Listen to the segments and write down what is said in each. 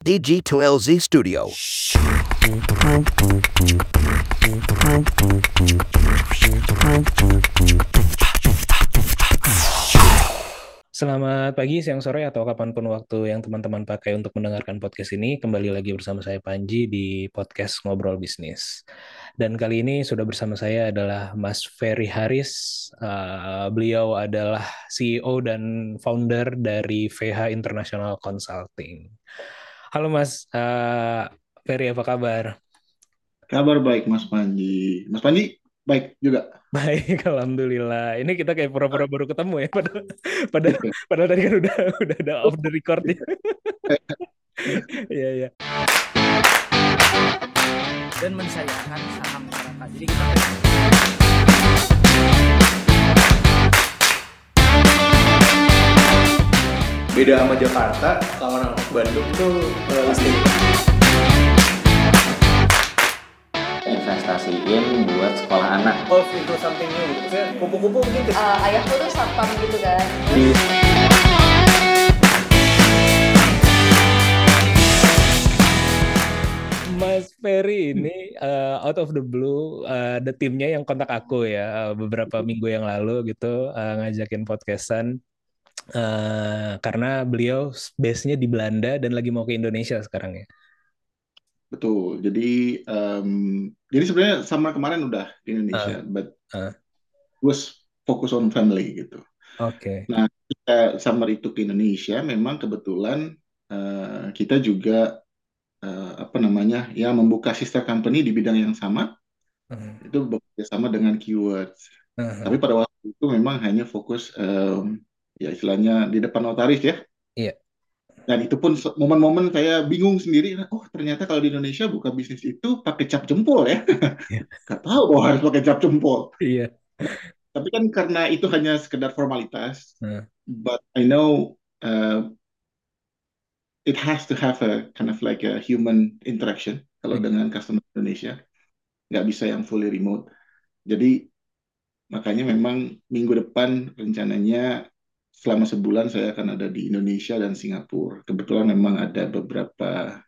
DG2LZ Studio. Selamat pagi, siang, sore, atau kapan pun waktu yang teman-teman pakai untuk mendengarkan podcast ini. Kembali lagi bersama saya Panji di podcast Ngobrol Bisnis. Dan kali ini sudah bersama saya adalah Mas Ferry Haris. Uh, beliau adalah CEO dan founder dari VH International Consulting. Halo Mas, uh, Ferry apa kabar? Kabar baik Mas Panji. Mas Panji, baik juga. Baik, alhamdulillah. Ini kita kayak pura-pura baru ketemu ya. Padahal, padahal, padahal tadi kan udah udah ada off the record ya. Iya, iya. Dan mensayangkan saham masyarakat. Jadi kita beda sama Jakarta kalau orang Bandung tuh uh, listing investasiin buat sekolah anak. Golf itu something new gitu saya kupu-kupu mungkin ke- uh, ayahku tuh satpam gitu kan? Di Mas Ferry ini uh, out of the blue uh, ada timnya yang kontak aku ya uh, beberapa minggu yang lalu gitu uh, ngajakin podcastan uh, karena beliau base-nya di Belanda dan lagi mau ke Indonesia sekarang ya. Betul. Jadi um, jadi sebenarnya sama kemarin udah di Indonesia, but uh. was focus on family gitu. Oke. Nah, kita summer itu ke Indonesia, memang kebetulan uh, kita juga uh, apa namanya ya membuka sister company di bidang yang sama. Uh. Itu bekerja sama dengan keywords. Uh. Tapi pada waktu itu memang hanya fokus um, ya istilahnya di depan notaris ya. Iya. Dan itu pun momen-momen saya bingung sendiri. Oh ternyata kalau di Indonesia buka bisnis itu pakai cap jempol ya. Iya. Gak tahu bahwa harus pakai cap jempol. Iya. Tapi kan karena itu hanya sekedar formalitas. Hmm. But I know uh, it has to have a kind of like a human interaction kalau Hmm. dengan customer Indonesia. Nggak bisa yang fully remote. Jadi makanya memang minggu depan rencananya selama sebulan saya akan ada di Indonesia dan Singapura. Kebetulan memang ada beberapa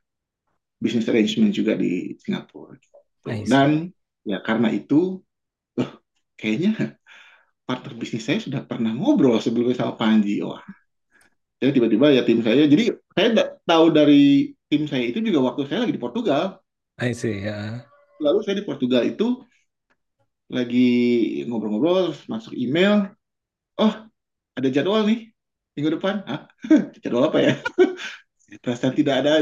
business arrangement juga di Singapura. See. Dan ya karena itu, loh, kayaknya partner bisnis saya sudah pernah ngobrol sebelumnya sama Panji. Wah, jadi tiba-tiba ya tim saya. Jadi saya da- tahu dari tim saya itu juga waktu saya lagi di Portugal. I see ya. Lalu saya di Portugal itu lagi ngobrol-ngobrol, masuk email. Oh, ada jadwal nih minggu depan. Hah? jadwal apa ya? Perasaan tidak ada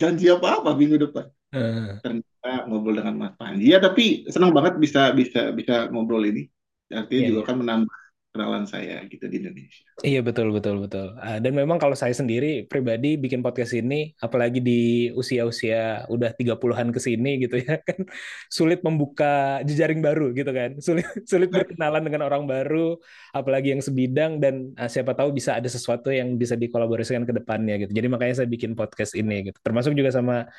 janji apa-apa minggu depan. Uh. Ternyata ngobrol dengan Mas Panji. Ya, tapi senang banget bisa bisa bisa ngobrol ini. Artinya Iya, juga iya. kan menambah kenalan saya gitu di Indonesia. Iya betul betul betul. Ah, dan memang kalau saya sendiri pribadi bikin podcast ini apalagi di usia-usia udah 30-an ke sini gitu ya kan sulit membuka jejaring baru gitu kan. Sulit sulit berkenalan dengan orang baru apalagi yang sebidang dan ah, siapa tahu bisa ada sesuatu yang bisa dikolaborasikan ke depannya gitu. Jadi makanya saya bikin podcast ini gitu. Termasuk juga sama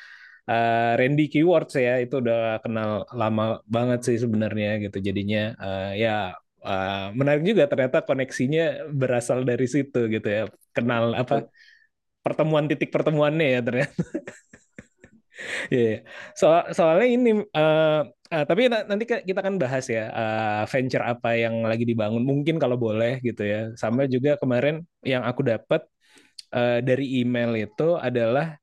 ah, Randy Keywords ya itu udah kenal lama banget sih sebenarnya gitu. Jadinya ah, ya Uh, menarik juga ternyata koneksinya berasal dari situ gitu ya. Kenal apa pertemuan titik pertemuannya ya ternyata. Iya, soal soalnya ini uh, uh, tapi na- nanti kita akan bahas ya uh, venture apa yang lagi dibangun. Mungkin kalau boleh gitu ya. Sama juga kemarin yang aku dapat uh, dari email itu adalah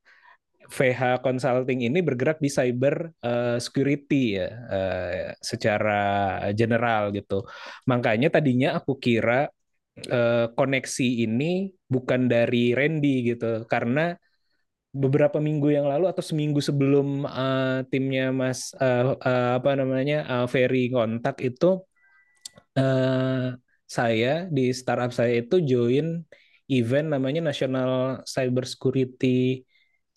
VH Consulting ini bergerak di cyber uh, security ya uh, secara general gitu. Makanya tadinya aku kira uh, koneksi ini bukan dari Randy gitu karena beberapa minggu yang lalu atau seminggu sebelum timnya Mas apa namanya Ferry kontak itu saya di startup saya itu join event namanya National Cyber Security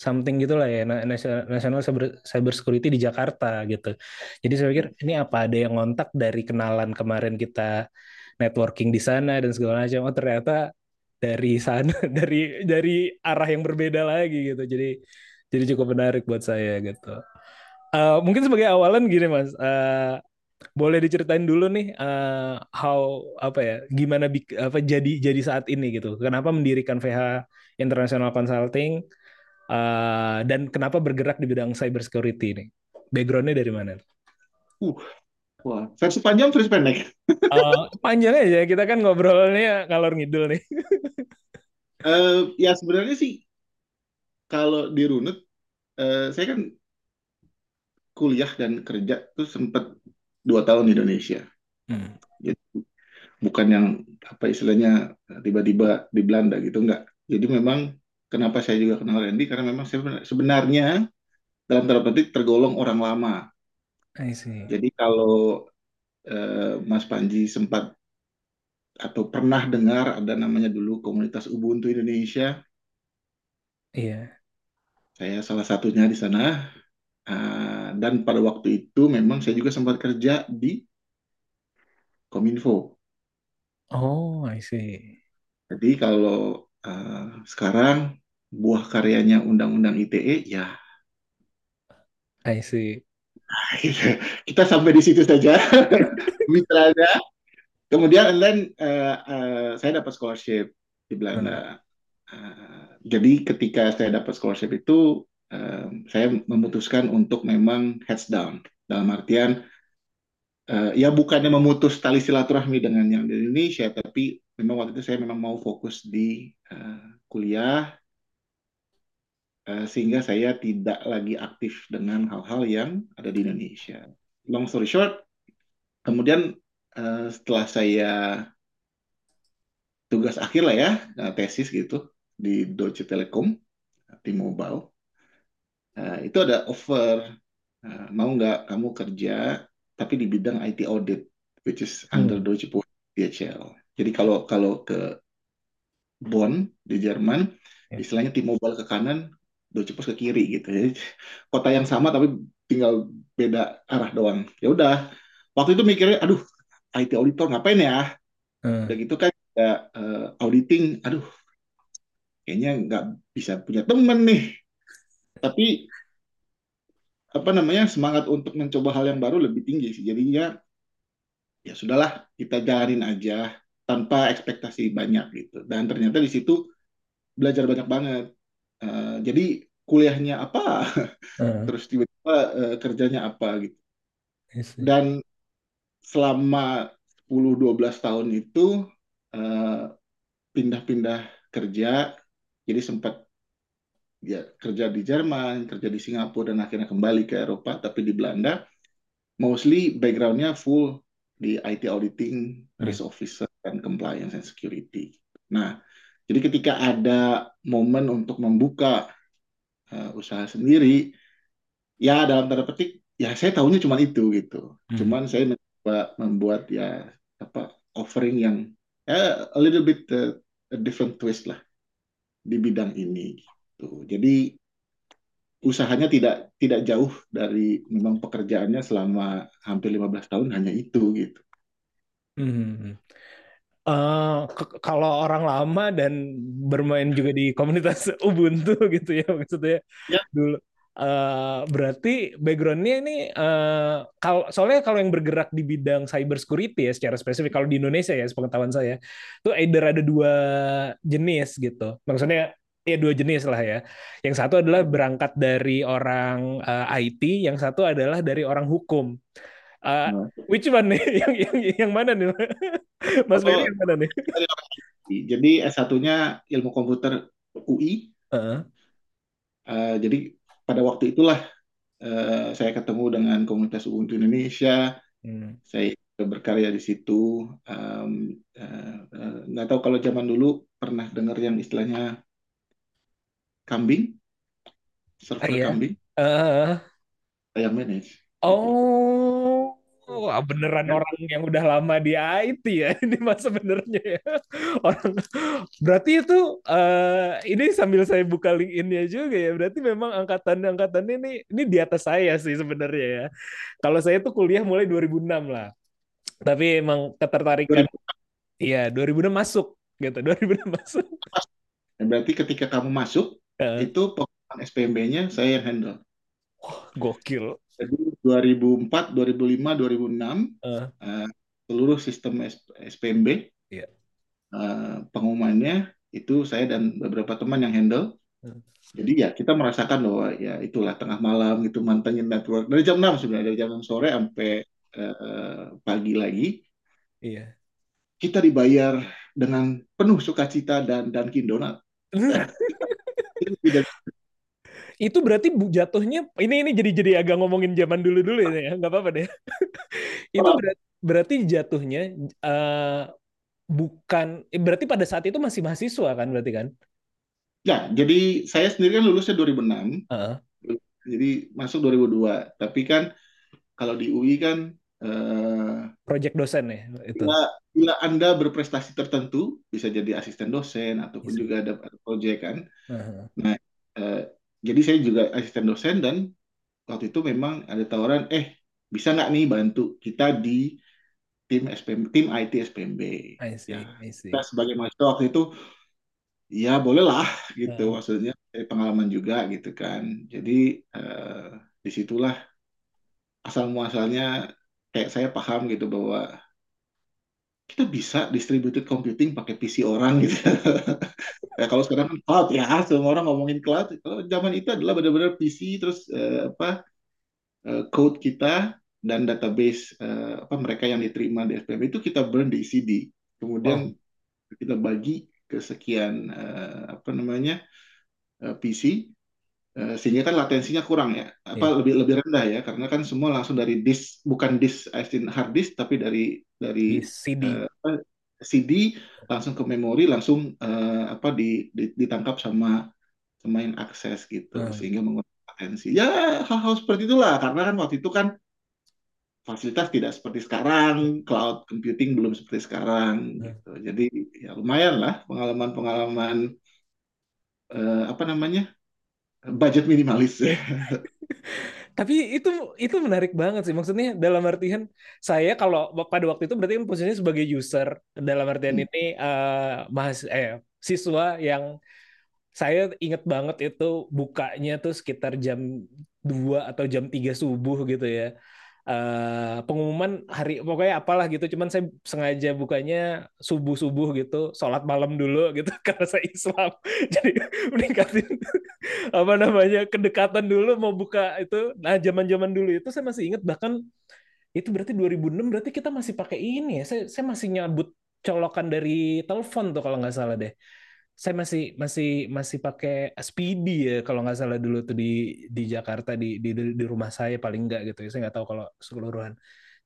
something gitulah ya Na- National National Cyber, Cyber Security di Jakarta gitu. Jadi saya pikir ini apa ada yang ngontak dari kenalan kemarin kita networking di sana dan segala macam. Oh ternyata dari sana dari dari arah yang berbeda lagi gitu. Jadi jadi cukup menarik buat saya gitu. Eh, mungkin sebagai awalan gini mas, Eh, boleh diceritain dulu nih eh, how apa ya gimana apa jadi jadi saat ini gitu. Kenapa mendirikan VH International Consulting? Eh, dan kenapa bergerak di bidang cyber security ini? Backgroundnya dari mana? Uh, wah, versi panjang, versi pendek. Eh, panjang aja, kita kan ngobrolnya ngalor ngidul nih. Eh, ya sebenarnya sih kalau di Runut, eh, saya kan kuliah dan kerja tuh sempat dua tahun di Indonesia. Hmm. Jadi bukan yang apa istilahnya tiba-tiba di Belanda gitu, enggak. Jadi memang kenapa saya juga kenal Randy karena memang saya sebenarnya dalam tanda petik tergolong orang lama. I see. Jadi kalau eh, Mas Panji sempat atau pernah dengar ada namanya dulu komunitas Ubuntu Indonesia, Iya. saya salah satunya di sana. Ah, dan pada waktu itu memang saya juga sempat kerja di Kominfo. Oh, I see. Jadi kalau ah, sekarang buah karyanya Undang-Undang ITE, ya I see. kita sampai di situ saja mitranya. Kemudian and then eh, eh, saya dapat scholarship di Belanda. Eh, jadi ketika saya dapat scholarship itu eh, saya memutuskan untuk memang heads down dalam artian eh, ya bukannya memutus tali silaturahmi dengan yang di Indonesia, tapi memang waktu itu saya memang mau fokus di eh, kuliah eh, sehingga saya tidak lagi aktif dengan hal-hal yang ada di Indonesia. Long story short, kemudian eh, setelah saya tugas akhir lah ya, tesis gitu di Deutsche Telekom, T-Mobile, eh, itu ada offer, eh, mau nggak kamu kerja tapi di bidang IT audit, which is under Hmm. Deutsche Post DHL. Jadi kalau kalau ke Bonn di Jerman, Ya. istilahnya T-Mobile ke kanan, Deutsche Post ke kiri gitu. Jadi kota yang sama tapi tinggal beda arah doang. Ya udah, waktu itu mikirnya, aduh, IT auditor ngapain ya? Hmm. Udah gitu kan ya, eh, auditing, aduh, kayaknya nggak bisa punya temen nih. Tapi apa namanya semangat untuk mencoba hal yang baru lebih tinggi sih. Jadinya ya sudahlah kita jalanin aja tanpa ekspektasi banyak gitu. Dan ternyata di situ belajar banyak banget. Eh, jadi kuliahnya apa, Hmm. terus tiba-tiba eh, kerjanya apa gitu. Dan selama 10-12 tahun itu eh, pindah-pindah kerja, jadi sempat ya kerja di Jerman, kerja di Singapura dan akhirnya kembali ke Eropa, tapi di Belanda mostly backgroundnya full di IT auditing, risk officer dan compliance and security. Nah, jadi ketika ada momen untuk membuka eh, usaha sendiri, ya dalam tanda petik, ya saya tahunya cuma itu gitu. Hmm. Cuman saya mencoba membuat ya apa offering yang ya, a little bit uh, a different twist lah di bidang ini gitu. Jadi usahanya tidak tidak jauh dari memang pekerjaannya selama hampir 15 tahun hanya itu gitu. Hmm. Eh, kalau orang lama dan bermain juga di komunitas Ubuntu gitu ya maksudnya Ya. dulu. Eh, berarti backgroundnya ini eh, kalau soalnya kalau yang bergerak di bidang cyber security ya secara spesifik kalau di Indonesia ya sepengetahuan saya tuh either ada dua jenis gitu. Maksudnya ya dua jenis lah ya. Yang satu adalah berangkat dari orang eh, IT yang satu adalah dari orang hukum Eh, Nah, which one nih yang yang yang mana nih Mas Ferry yang mana nih? Jadi S1-nya ilmu komputer UI. Heeh. Eh, jadi pada waktu itulah eh, saya ketemu dengan komunitas Ubuntu Indonesia. Hmm. Saya berkarya di situ. Em, eh, eh, nggak tahu kalau zaman dulu pernah dengar yang istilahnya kambing, server Ah, iya. kambing, Eh, saya manage. oh, wah, beneran orang yang udah lama di IT ya ini mas sebenarnya ya. Orang berarti itu eh, ini sambil saya buka LinkedIn-nya juga ya. Berarti memang angkatan-angkatan ini ini di atas saya sih sebenarnya ya. Kalau saya tuh kuliah mulai 2006 lah. Tapi emang ketertarikan iya 2006 masuk gitu. 2006 masuk. Berarti ketika kamu masuk, Eh, itu SPMB-nya saya yang handle. gokil. Jadi 2004, 2005, 2006 Eh. eh, seluruh sistem SPMB Iya. eh, pengumumannya itu saya dan beberapa teman yang handle. Hmm. Jadi ya kita merasakan bahwa ya itulah tengah malam gitu mantengin network dari jam 6 sebenarnya dari jam 6 sore sampai eh, pagi lagi Iya. kita dibayar dengan penuh sukacita dan Dunkin Donat. Itu tidak Itu berarti bu jatuhnya ini ini jadi jadi agak ngomongin zaman dulu dulu ya nggak apa-apa deh. Itu berat- berarti jatuhnya eh, bukan eh, berarti pada saat itu masih mahasiswa kan berarti kan? Ya, jadi saya sendiri kan lulusnya 2006, Heeh. jadi masuk 2002. Tapi kan kalau di UI kan eh, Project dosen ya itu. bila, bila Anda berprestasi tertentu bisa jadi asisten dosen ataupun Yes. juga ada, ada proyek kan. Heeh. Eh, jadi saya juga asisten dosen dan waktu itu memang ada tawaran, eh bisa nggak nih bantu kita di tim SPM, tim IT SPMB. I see, Ya, I see. kita sebagai mahasiswa waktu itu ya bolehlah gitu Heeh. maksudnya dari pengalaman juga gitu kan jadi eh, di situlah asal muasalnya kayak saya paham gitu bahwa kita bisa distributed computing pakai PC orang gitu ya kalau sekarang kan cloud ya semua orang ngomongin cloud kalau zaman itu adalah benar-benar PC terus eh, apa eh, code kita dan database eh, apa mereka yang diterima di SPM itu kita burn di CD kemudian kita bagi ke sekian eh, apa namanya eh, PC eh, sehingga kan latensinya kurang ya apa Iya. lebih lebih rendah ya karena kan semua langsung dari disk bukan disk as in hard disk tapi dari Di dari CD. eh, apa, CD langsung ke memori langsung eh, apa di, di- ditangkap sama yang akses gitu Hmm. sehingga mengurangi latensi ya hal-hal seperti itulah karena kan waktu itu kan fasilitas tidak seperti sekarang, cloud computing belum seperti sekarang, Hmm. gitu. Jadi ya lumayan lah pengalaman-pengalaman eh, apa namanya budget minimalis. Tapi itu itu menarik banget sih. Maksudnya dalam artian saya kalau pada waktu itu berarti kan posisinya sebagai user dalam artian Hmm. ini eh mahas eh siswa yang saya inget banget itu bukanya tuh sekitar jam 2 atau jam 3 subuh gitu ya. Eh pengumuman hari pokoknya apalah gitu. Cuman saya sengaja bukanya subuh-subuh gitu sholat malam dulu gitu karena saya Islam. Jadi meningkatin apa namanya kedekatan dulu mau buka itu. Nah zaman-zaman dulu itu saya masih ingat bahkan itu berarti 2006 berarti kita masih pakai ini ya. Saya saya masih nyabut colokan dari telepon tuh kalau nggak salah deh saya masih masih masih pakai Speedy ya kalau nggak salah dulu tuh di di Jakarta di di di rumah saya paling nggak gitu ya. Saya nggak tahu kalau keseluruhan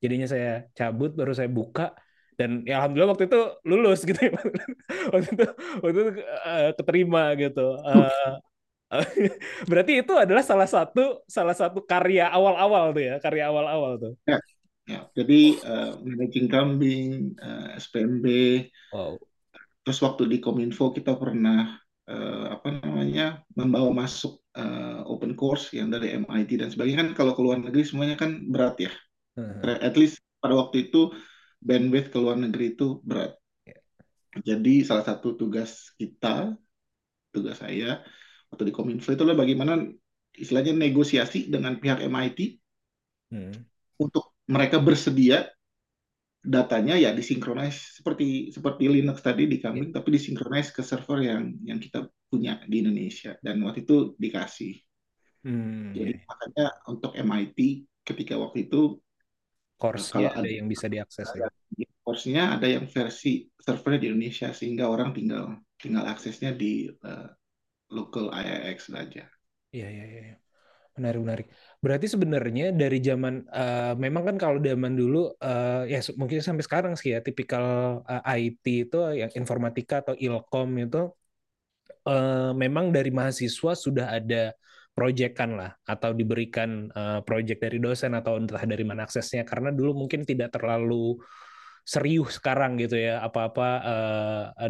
jadinya saya cabut baru saya buka dan ya alhamdulillah waktu itu lulus gitu ya. Waktu itu waktu itu eh, keterima gitu. Eh, berarti itu adalah salah satu salah satu karya awal-awal tuh ya karya awal-awal tuh. Ya, jadi eh, managing kambing, eh, SPMB, wow terus waktu di Kominfo kita pernah eh, apa namanya membawa masuk eh, open course yang dari MIT dan sebagainya kan kalau ke luar negeri semuanya kan berat ya. Heeh. At least pada waktu itu bandwidth ke luar negeri itu berat. Ya. Jadi salah satu tugas kita, tugas saya waktu di Kominfo itu adalah bagaimana istilahnya negosiasi dengan pihak MIT Hmm. untuk mereka bersedia datanya ya disinkronis seperti seperti Linux tadi di kambing tapi disinkronis ke server yang yang kita punya di Indonesia dan waktu itu dikasih. Hmm, Jadi ya. makanya untuk MIT ketika waktu itu course-nya kalau ada ada yang bisa diakses ya. course-nya ada yang versi servernya di Indonesia sehingga orang tinggal tinggal aksesnya di eh, local IIX saja. Iya, iya, iya. Menarik, menarik. Berarti sebenarnya dari zaman, eh, memang kan kalau zaman dulu, eh, ya mungkin sampai sekarang sih ya, tipikal eh, IT itu yang informatika atau ilkom itu, eh, memang dari mahasiswa sudah ada proyekan lah, atau diberikan eh, proyek dari dosen atau entah dari mana aksesnya, karena dulu mungkin tidak terlalu serius sekarang gitu ya, apa-apa,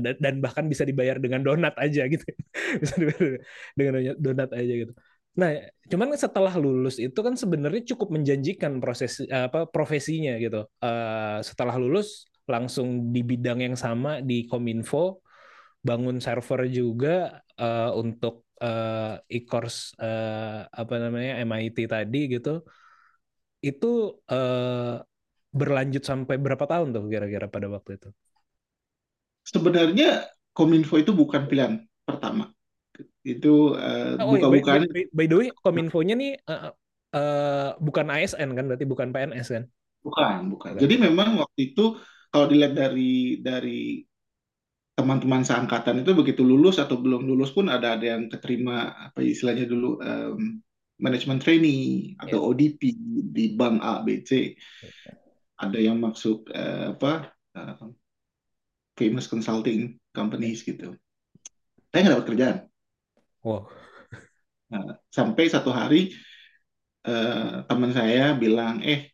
dan dan bahkan bisa dibayar dengan donat aja gitu. Bisa dibayar dengan donat aja gitu. Nah, cuman setelah lulus itu kan sebenarnya cukup menjanjikan proses apa profesinya gitu. Eh, setelah lulus langsung di bidang yang sama di Kominfo, bangun server juga eh, untuk eh, e-course eh, apa namanya MIT tadi gitu. Itu eh, berlanjut sampai berapa tahun tuh kira-kira pada waktu itu? Sebenarnya Kominfo itu bukan pilihan pertama. Itu uh, Oh, iya, by, buka-bukaan by, by the way, Kominfo-nya nih uh, uh, bukan ASN kan, berarti bukan PNS kan? bukan, bukan. Jadi memang waktu itu kalau dilihat dari dari teman-teman seangkatan itu begitu lulus atau belum lulus pun ada ada yang keterima apa istilahnya dulu um, manajemen trainee atau ODP di bank A, B, C. Ada yang masuk eh, apa eh, famous consulting companies gitu. Saya nggak dapat kerjaan. Wow. Nah, sampai satu hari eh, teman saya bilang, eh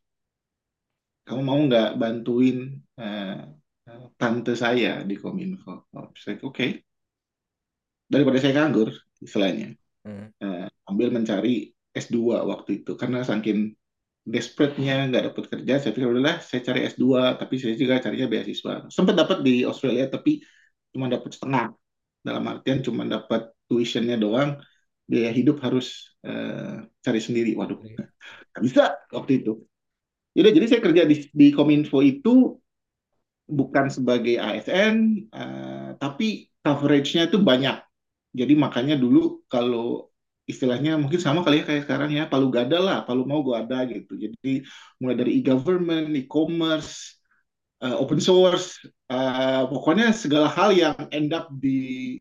kamu mau nggak bantuin eh, eh, tante saya di Kominfo? Oh, saya oke. Okay. Daripada saya nganggur, istilahnya. Hmm. Eh, ambil mencari S2 waktu itu karena saking desperate-nya nggak dapat kerja saya pikir udahlah saya cari S2 tapi saya juga carinya beasiswa sempat dapat di Australia tapi cuma dapat setengah dalam artian cuma dapat tuitionnya doang biaya hidup harus uh, cari sendiri. Waduh. Nggak bisa waktu itu. Yaudah, jadi saya kerja di, di Kominfo itu bukan sebagai ASN uh, tapi coverage-nya itu banyak. Jadi makanya dulu kalau istilahnya mungkin sama kali ya kayak sekarang ya palu gada lah palu mau gua ada gitu. Jadi mulai dari e-government e-commerce uh, open source uh, pokoknya segala hal yang end up di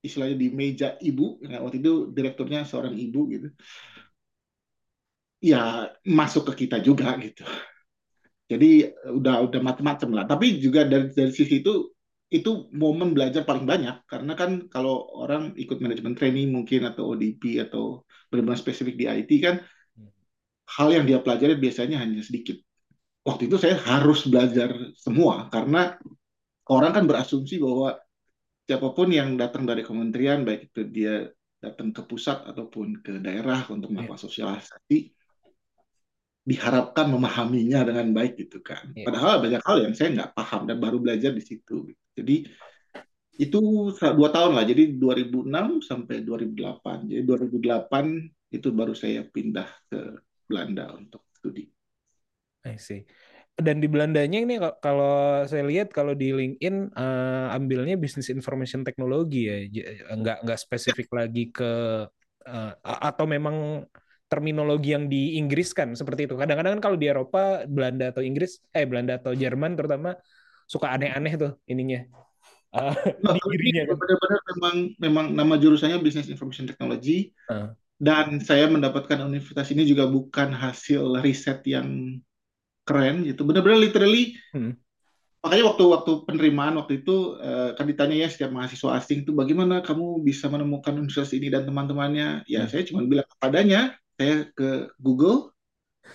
istilahnya di meja ibu nah, waktu itu direkturnya seorang ibu gitu. Ya masuk ke kita juga gitu. Jadi udah udah macam-macam lah. Tapi juga dari dari sisi itu itu momen belajar paling banyak. Karena kan kalau orang ikut manajemen training mungkin atau ODP atau benar-benar spesifik di IT kan hal yang dia pelajari biasanya hanya sedikit. Waktu itu saya harus belajar semua karena orang kan berasumsi bahwa siapa pun yang datang dari kementerian baik itu dia datang ke pusat ataupun ke daerah untuk melakukan sosialisasi diharapkan memahaminya dengan baik gitu kan. Yeah. Padahal banyak hal yang saya nggak paham dan baru belajar di situ. Jadi itu dua tahun lah. Jadi 2006 sampai 2008. Jadi 2008 itu baru saya pindah ke Belanda untuk studi. I see. Dan di Belandanya ini kalau saya lihat kalau di LinkedIn uh, ambilnya bisnis information teknologi ya, nggak nggak spesifik lagi ke uh, atau memang terminologi yang di Inggris kan seperti itu. Kadang-kadang kan kalau di Eropa, Belanda atau Inggris, eh Belanda atau Jerman terutama suka aneh-aneh tuh ininya. Uh, nah, kan. Benar-benar memang memang nama jurusannya Business Information Technology. Uh. Dan saya mendapatkan universitas ini juga bukan hasil riset yang keren gitu. Benar-benar literally hmm. Makanya waktu waktu penerimaan waktu itu uh, kan ditanya ya setiap mahasiswa asing itu bagaimana kamu bisa menemukan universitas ini dan teman-temannya. Ya hmm. saya cuma bilang kepadanya saya ke Google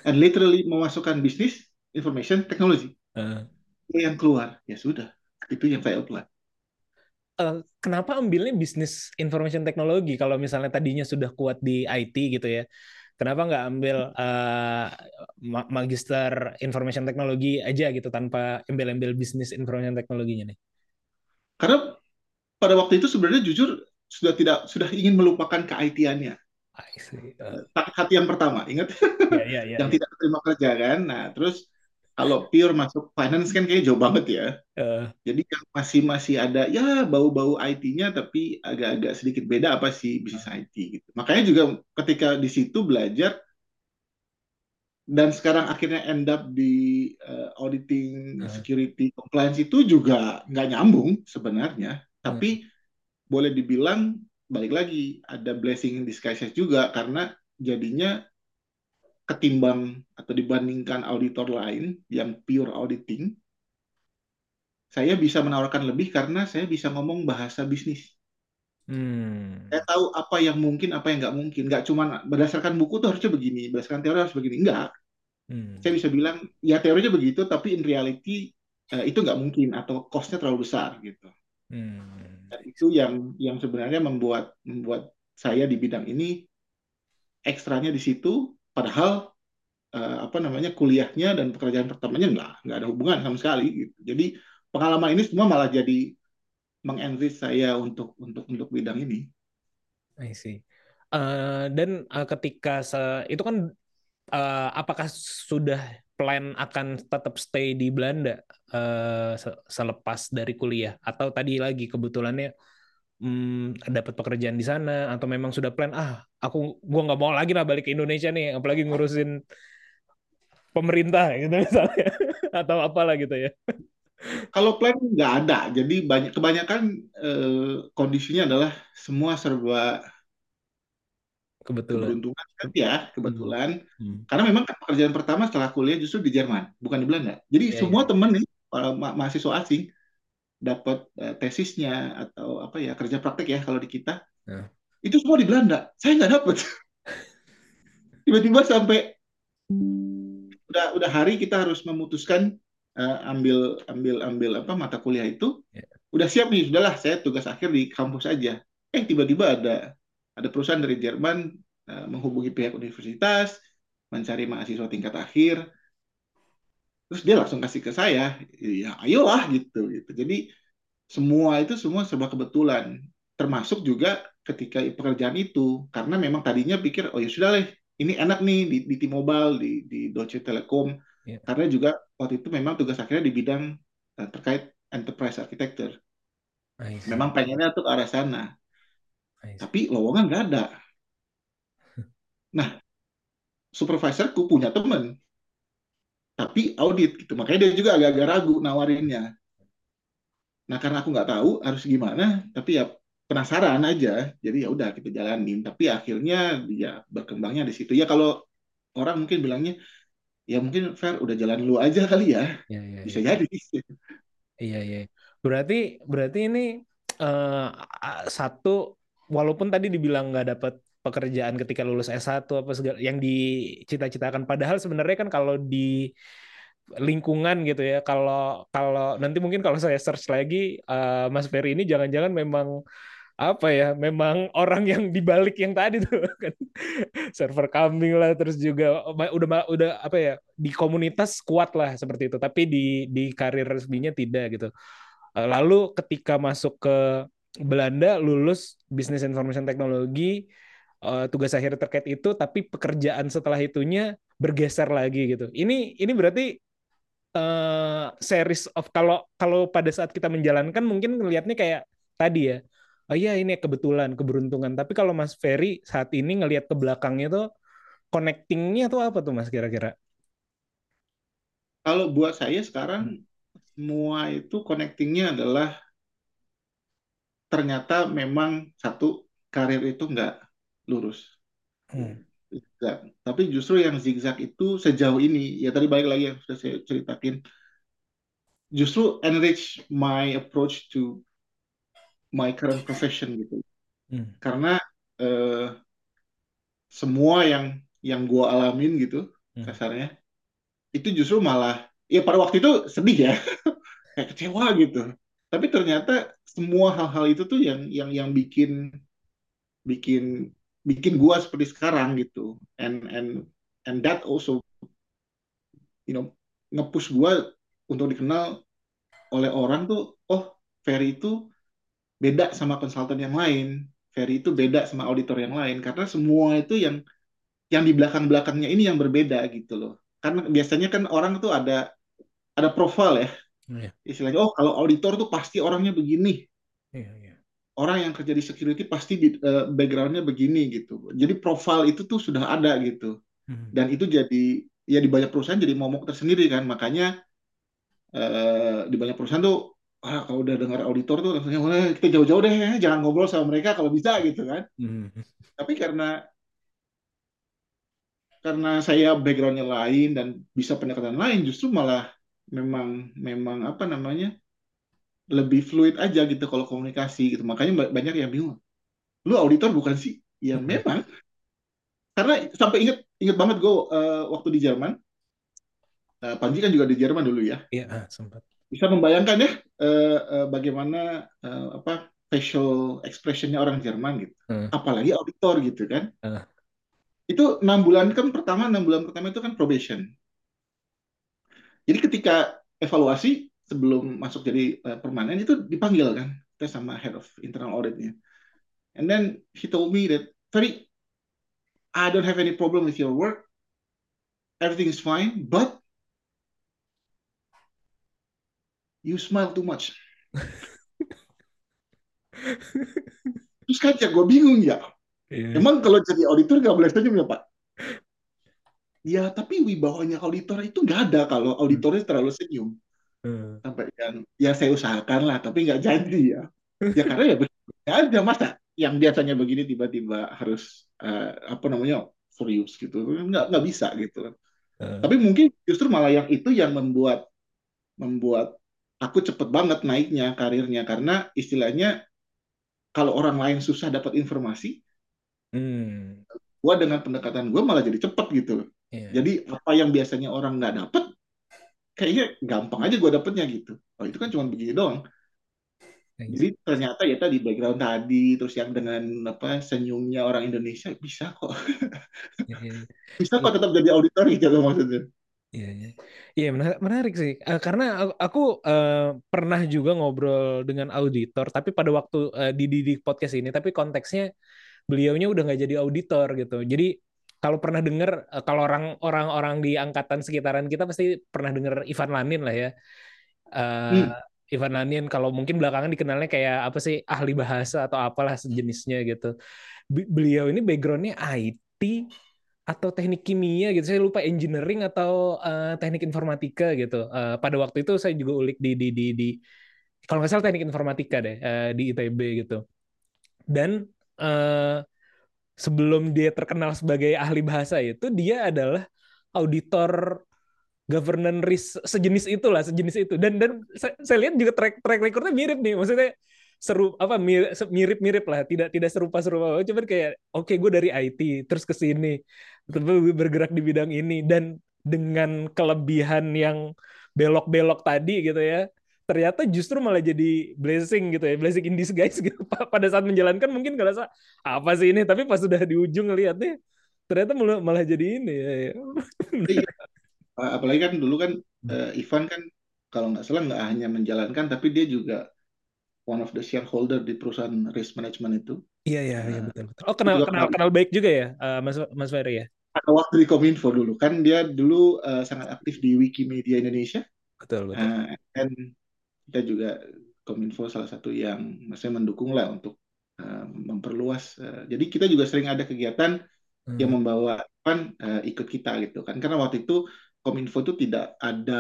and literally memasukkan bisnis information technology. Uh. Yang keluar ya sudah itu yang saya apply. Uh, kenapa ambilnya bisnis information technology kalau misalnya tadinya sudah kuat di IT gitu ya? Kenapa nggak ambil uh, magister information technology aja gitu tanpa ambil-ambil bisnis information teknologinya nih? Karena pada waktu itu sebenarnya jujur sudah tidak sudah ingin melupakan ke-IT-annya. Uh. Hati yang pertama, ingat? Yeah, yeah, yeah, yang yeah. tidak terima kerja kan. Nah, terus kalau pure masuk finance kan kayaknya jauh banget ya. Uh. Jadi yang masih masih ada ya bau-bau IT-nya tapi agak-agak sedikit beda apa sih bisnis IT gitu. Makanya juga ketika di situ belajar dan sekarang akhirnya end up di uh, auditing, uh. security, compliance itu juga nggak nyambung sebenarnya. Tapi boleh dibilang balik lagi ada blessing in disguise juga karena jadinya ketimbang atau dibandingkan auditor lain yang pure auditing, saya bisa menawarkan lebih karena saya bisa ngomong bahasa bisnis. Hmm. Saya tahu apa yang mungkin, apa yang nggak mungkin. Nggak cuma berdasarkan buku tuh harusnya begini, berdasarkan teori harus begini. Enggak. Hmm. Saya bisa bilang, ya teorinya begitu, tapi in reality uh, itu nggak mungkin atau cost-nya terlalu besar gitu. Hmm. Dan itu yang yang sebenarnya membuat membuat saya di bidang ini ekstranya di situ padahal uh, apa namanya kuliahnya dan pekerjaan pertamanya nggak nggak ada hubungan sama sekali gitu. Jadi pengalaman ini semua malah jadi mengenrich saya untuk untuk untuk bidang ini. I see. Uh, dan uh, ketika se itu kan uh, apakah sudah plan akan tetap stay di Belanda uh, se selepas dari kuliah atau tadi lagi kebetulannya hmm, dapat pekerjaan di sana atau memang sudah plan ah aku gua nggak mau lagi lah balik ke Indonesia nih apalagi ngurusin pemerintah gitu misalnya atau apalah gitu ya. Kalau plan nggak ada, jadi banyak kebanyakan eh, kondisinya adalah semua serba Kebetulan. keberuntungan kan ya, kebetulan. Hmm. Karena memang kan pekerjaan pertama setelah kuliah justru di Jerman, bukan di Belanda. Jadi Iya, semua iya. temen nih, para ma- mahasiswa asing dapat eh, tesisnya atau apa ya kerja praktek ya kalau di kita, Nah. itu semua di Belanda. Saya nggak dapat. Tiba-tiba sampai udah udah hari kita harus memutuskan eh, ambil ambil ambil apa mata kuliah itu Ya. udah siap nih sudahlah saya tugas akhir di kampus aja eh tiba-tiba ada ada perusahaan dari Jerman eh, menghubungi pihak universitas mencari mahasiswa tingkat akhir terus dia langsung kasih ke saya ya ayolah gitu gitu. Jadi semua itu semua serba kebetulan. Termasuk juga ketika pekerjaan itu karena memang tadinya pikir oh ya sudah lah ini enak nih di, di T-Mobile di di Deutsche Telekom. Ya. karena juga waktu itu memang tugas akhirnya di bidang eh, terkait enterprise architecture memang pengennya tuh ke arah sana. Tapi lowongan nggak ada. Nah supervisorku punya temen tapi audit gitu. Makanya dia juga agak-agak ragu nawarinnya. Nah karena aku nggak tahu harus gimana tapi ya penasaran aja. Jadi ya udah kita jalanin. Tapi akhirnya ya berkembangnya di situ. Ya kalau orang mungkin bilangnya ya mungkin Fer udah jalan lu aja kali ya. Ya, ya, bisa ya. jadi Iya, iya. Berarti berarti ini a- satu walaupun tadi dibilang nggak dapat pekerjaan ketika lulus S1 apa segala yang dicita-citakan. Padahal sebenarnya kan kalau di lingkungan gitu ya kalau kalau nanti mungkin kalau saya search lagi eh, Mas Ferry ini jangan-jangan memang apa ya memang orang yang dibalik yang tadi tuh kan. Server kambing lah terus juga udah udah apa ya di komunitas kuat lah seperti itu. Tapi di di karir resminya tidak gitu. Eh, lalu ketika masuk ke Belanda lulus Business Information Technology eh, tugas akhir terkait itu tapi pekerjaan setelah itunya bergeser lagi gitu. Ini ini berarti eh, series of kalau kalau pada saat kita menjalankan mungkin ngelihatnya kayak tadi ya oh iya ini kebetulan keberuntungan. Tapi kalau Mas Ferry saat ini ngelihat ke belakangnya tuh connectingnya tuh apa tuh Mas kira-kira? Kalau buat saya sekarang semua itu connectingnya adalah ternyata memang satu karir itu nggak lurus Hmm. zigzag. Tapi justru yang zigzag itu sejauh ini, ya tadi balik lagi yang sudah saya ceritakin, justru enrich my approach to my current profession gitu. Hmm. Karena eh, semua yang yang gua alamin gitu Hmm. kasarnya, itu justru malah, ya pada waktu itu sedih ya, kayak kecewa gitu. Tapi ternyata semua hal-hal itu tuh yang yang yang bikin bikin bikin gua seperti sekarang gitu. And and and that also you know nge-push gua untuk dikenal oleh orang tuh oh Ferry itu beda sama konsultan yang lain. Ferry itu beda sama auditor yang lain. Karena semua itu yang yang di belakang-belakangnya ini yang berbeda gitu loh. Karena biasanya kan orang tuh ada ada profil ya. Iya. istilahnya oh kalau auditor tuh pasti orangnya begini. Iya, iya. Orang yang kerja di security pasti di, eh, backgroundnya begini gitu. Jadi profil itu tuh sudah ada gitu. Hmm. Dan itu jadi ya di banyak perusahaan jadi momok tersendiri kan. Makanya eh, di banyak perusahaan tuh ah, kalau udah dengar auditor tuh langsungnya "Wah, kita jauh-jauh deh, jangan ngobrol sama mereka kalau bisa gitu kan. Hmm. Tapi karena karena saya backgroundnya lain dan bisa pendekatan lain, justru malah memang memang apa namanya lebih fluid aja gitu kalau komunikasi gitu. Makanya ba- banyak yang bingung. Lu auditor bukan sih? Ya Hmm. memang. Karena sampai inget inget banget gue eh, waktu di Jerman. Eh, Panji kan juga di Jerman dulu ya. Iya, ah, sempat. Bisa membayangkan ya eh, eh, bagaimana eh, apa facial expressionnya orang Jerman gitu. Hmm. Apalagi auditor gitu kan. Ah. Itu enam bulan kan pertama enam bulan pertama itu kan probation. Jadi ketika evaluasi sebelum masuk jadi eh, permanen itu dipanggil kan kita sama head of internal auditnya. And then he told me that, Ferry, I don't have any problem with your work. Everything is fine, but you smile too much. Terus kan ya gue bingung ya. Iya. Emang kalau jadi auditor nggak boleh senyum ya Pak? Ya tapi wibawanya auditor itu nggak ada kalau auditornya terlalu senyum. Hmm. Sampai yang ya saya usahakan lah, tapi nggak janji ya. Ya karena ya begini aja masa yang biasanya begini tiba-tiba harus eh, apa namanya serius gitu, nggak nggak bisa gitu. Eh, Tapi mungkin justru malah yang itu yang membuat membuat aku cepet banget naiknya karirnya karena istilahnya kalau orang lain susah dapat informasi, hmm. gua dengan pendekatan gue malah jadi cepet gitu. Iya. Jadi apa yang biasanya orang nggak dapet, kayaknya gampang aja gue dapetnya gitu. Oh itu kan cuma begini doang. Jadi ternyata ya tadi background tadi, terus yang dengan apa senyumnya orang Indonesia bisa kok, Iya, iya. bisa kok tetap jadi auditor gitu maksudnya. Iya, iya. Iya, menarik, menarik sih. Eh, karena aku, aku, eh, pernah juga ngobrol dengan auditor, tapi pada waktu eh, di, di di podcast ini, tapi konteksnya beliaunya udah nggak jadi auditor gitu. Jadi kalau pernah dengar, eh, kalau orang orang orang di angkatan sekitaran kita pasti pernah dengar Ivan Lanin lah ya. Eh, Hmm. Ivan Lanin kalau mungkin belakangan dikenalnya kayak apa sih ahli bahasa atau apalah sejenisnya gitu. Be- Beliau ini backgroundnya IT atau teknik kimia gitu. Saya lupa engineering atau eh, teknik informatika gitu. Eh, pada waktu itu saya juga ulik di di di, di kalau nggak salah teknik informatika deh eh, di ITB gitu. Dan eh, sebelum dia terkenal sebagai ahli bahasa itu dia adalah auditor governance risk sejenis itulah sejenis itu. Dan dan saya, saya lihat juga track track recordnya mirip nih maksudnya seru apa mirip mirip lah tidak tidak serupa serupa cuman kayak oke gue dari IT terus ke sini terus bergerak di bidang ini dan dengan kelebihan yang belok-belok tadi gitu ya ternyata justru malah jadi blessing gitu ya blessing in disguise gitu Pa- pada saat menjalankan mungkin ngerasa apa sih ini tapi pas sudah di ujung ngeliatnya ternyata malah, malah jadi ini ya, ya. Iya. Apalagi kan dulu kan eh, Ivan kan kalau nggak salah nggak hanya menjalankan, tapi dia juga one of the shareholder di perusahaan risk management itu. Iya iya iya Nah, betul betul. Oh kenal kenal kenal baik juga ya eh, Mas Mas Ferry ya. pada waktu di Kominfo dulu kan dia dulu eh, sangat aktif di Wikimedia Indonesia. Betul betul. Nah, dan kita juga Kominfo salah satu yang maksudnya mendukung lah untuk eh, memperluas. eh, jadi kita juga sering ada kegiatan yang Hmm. membawa Ivan eh, ikut kita gitu kan karena waktu itu Kominfo itu tidak ada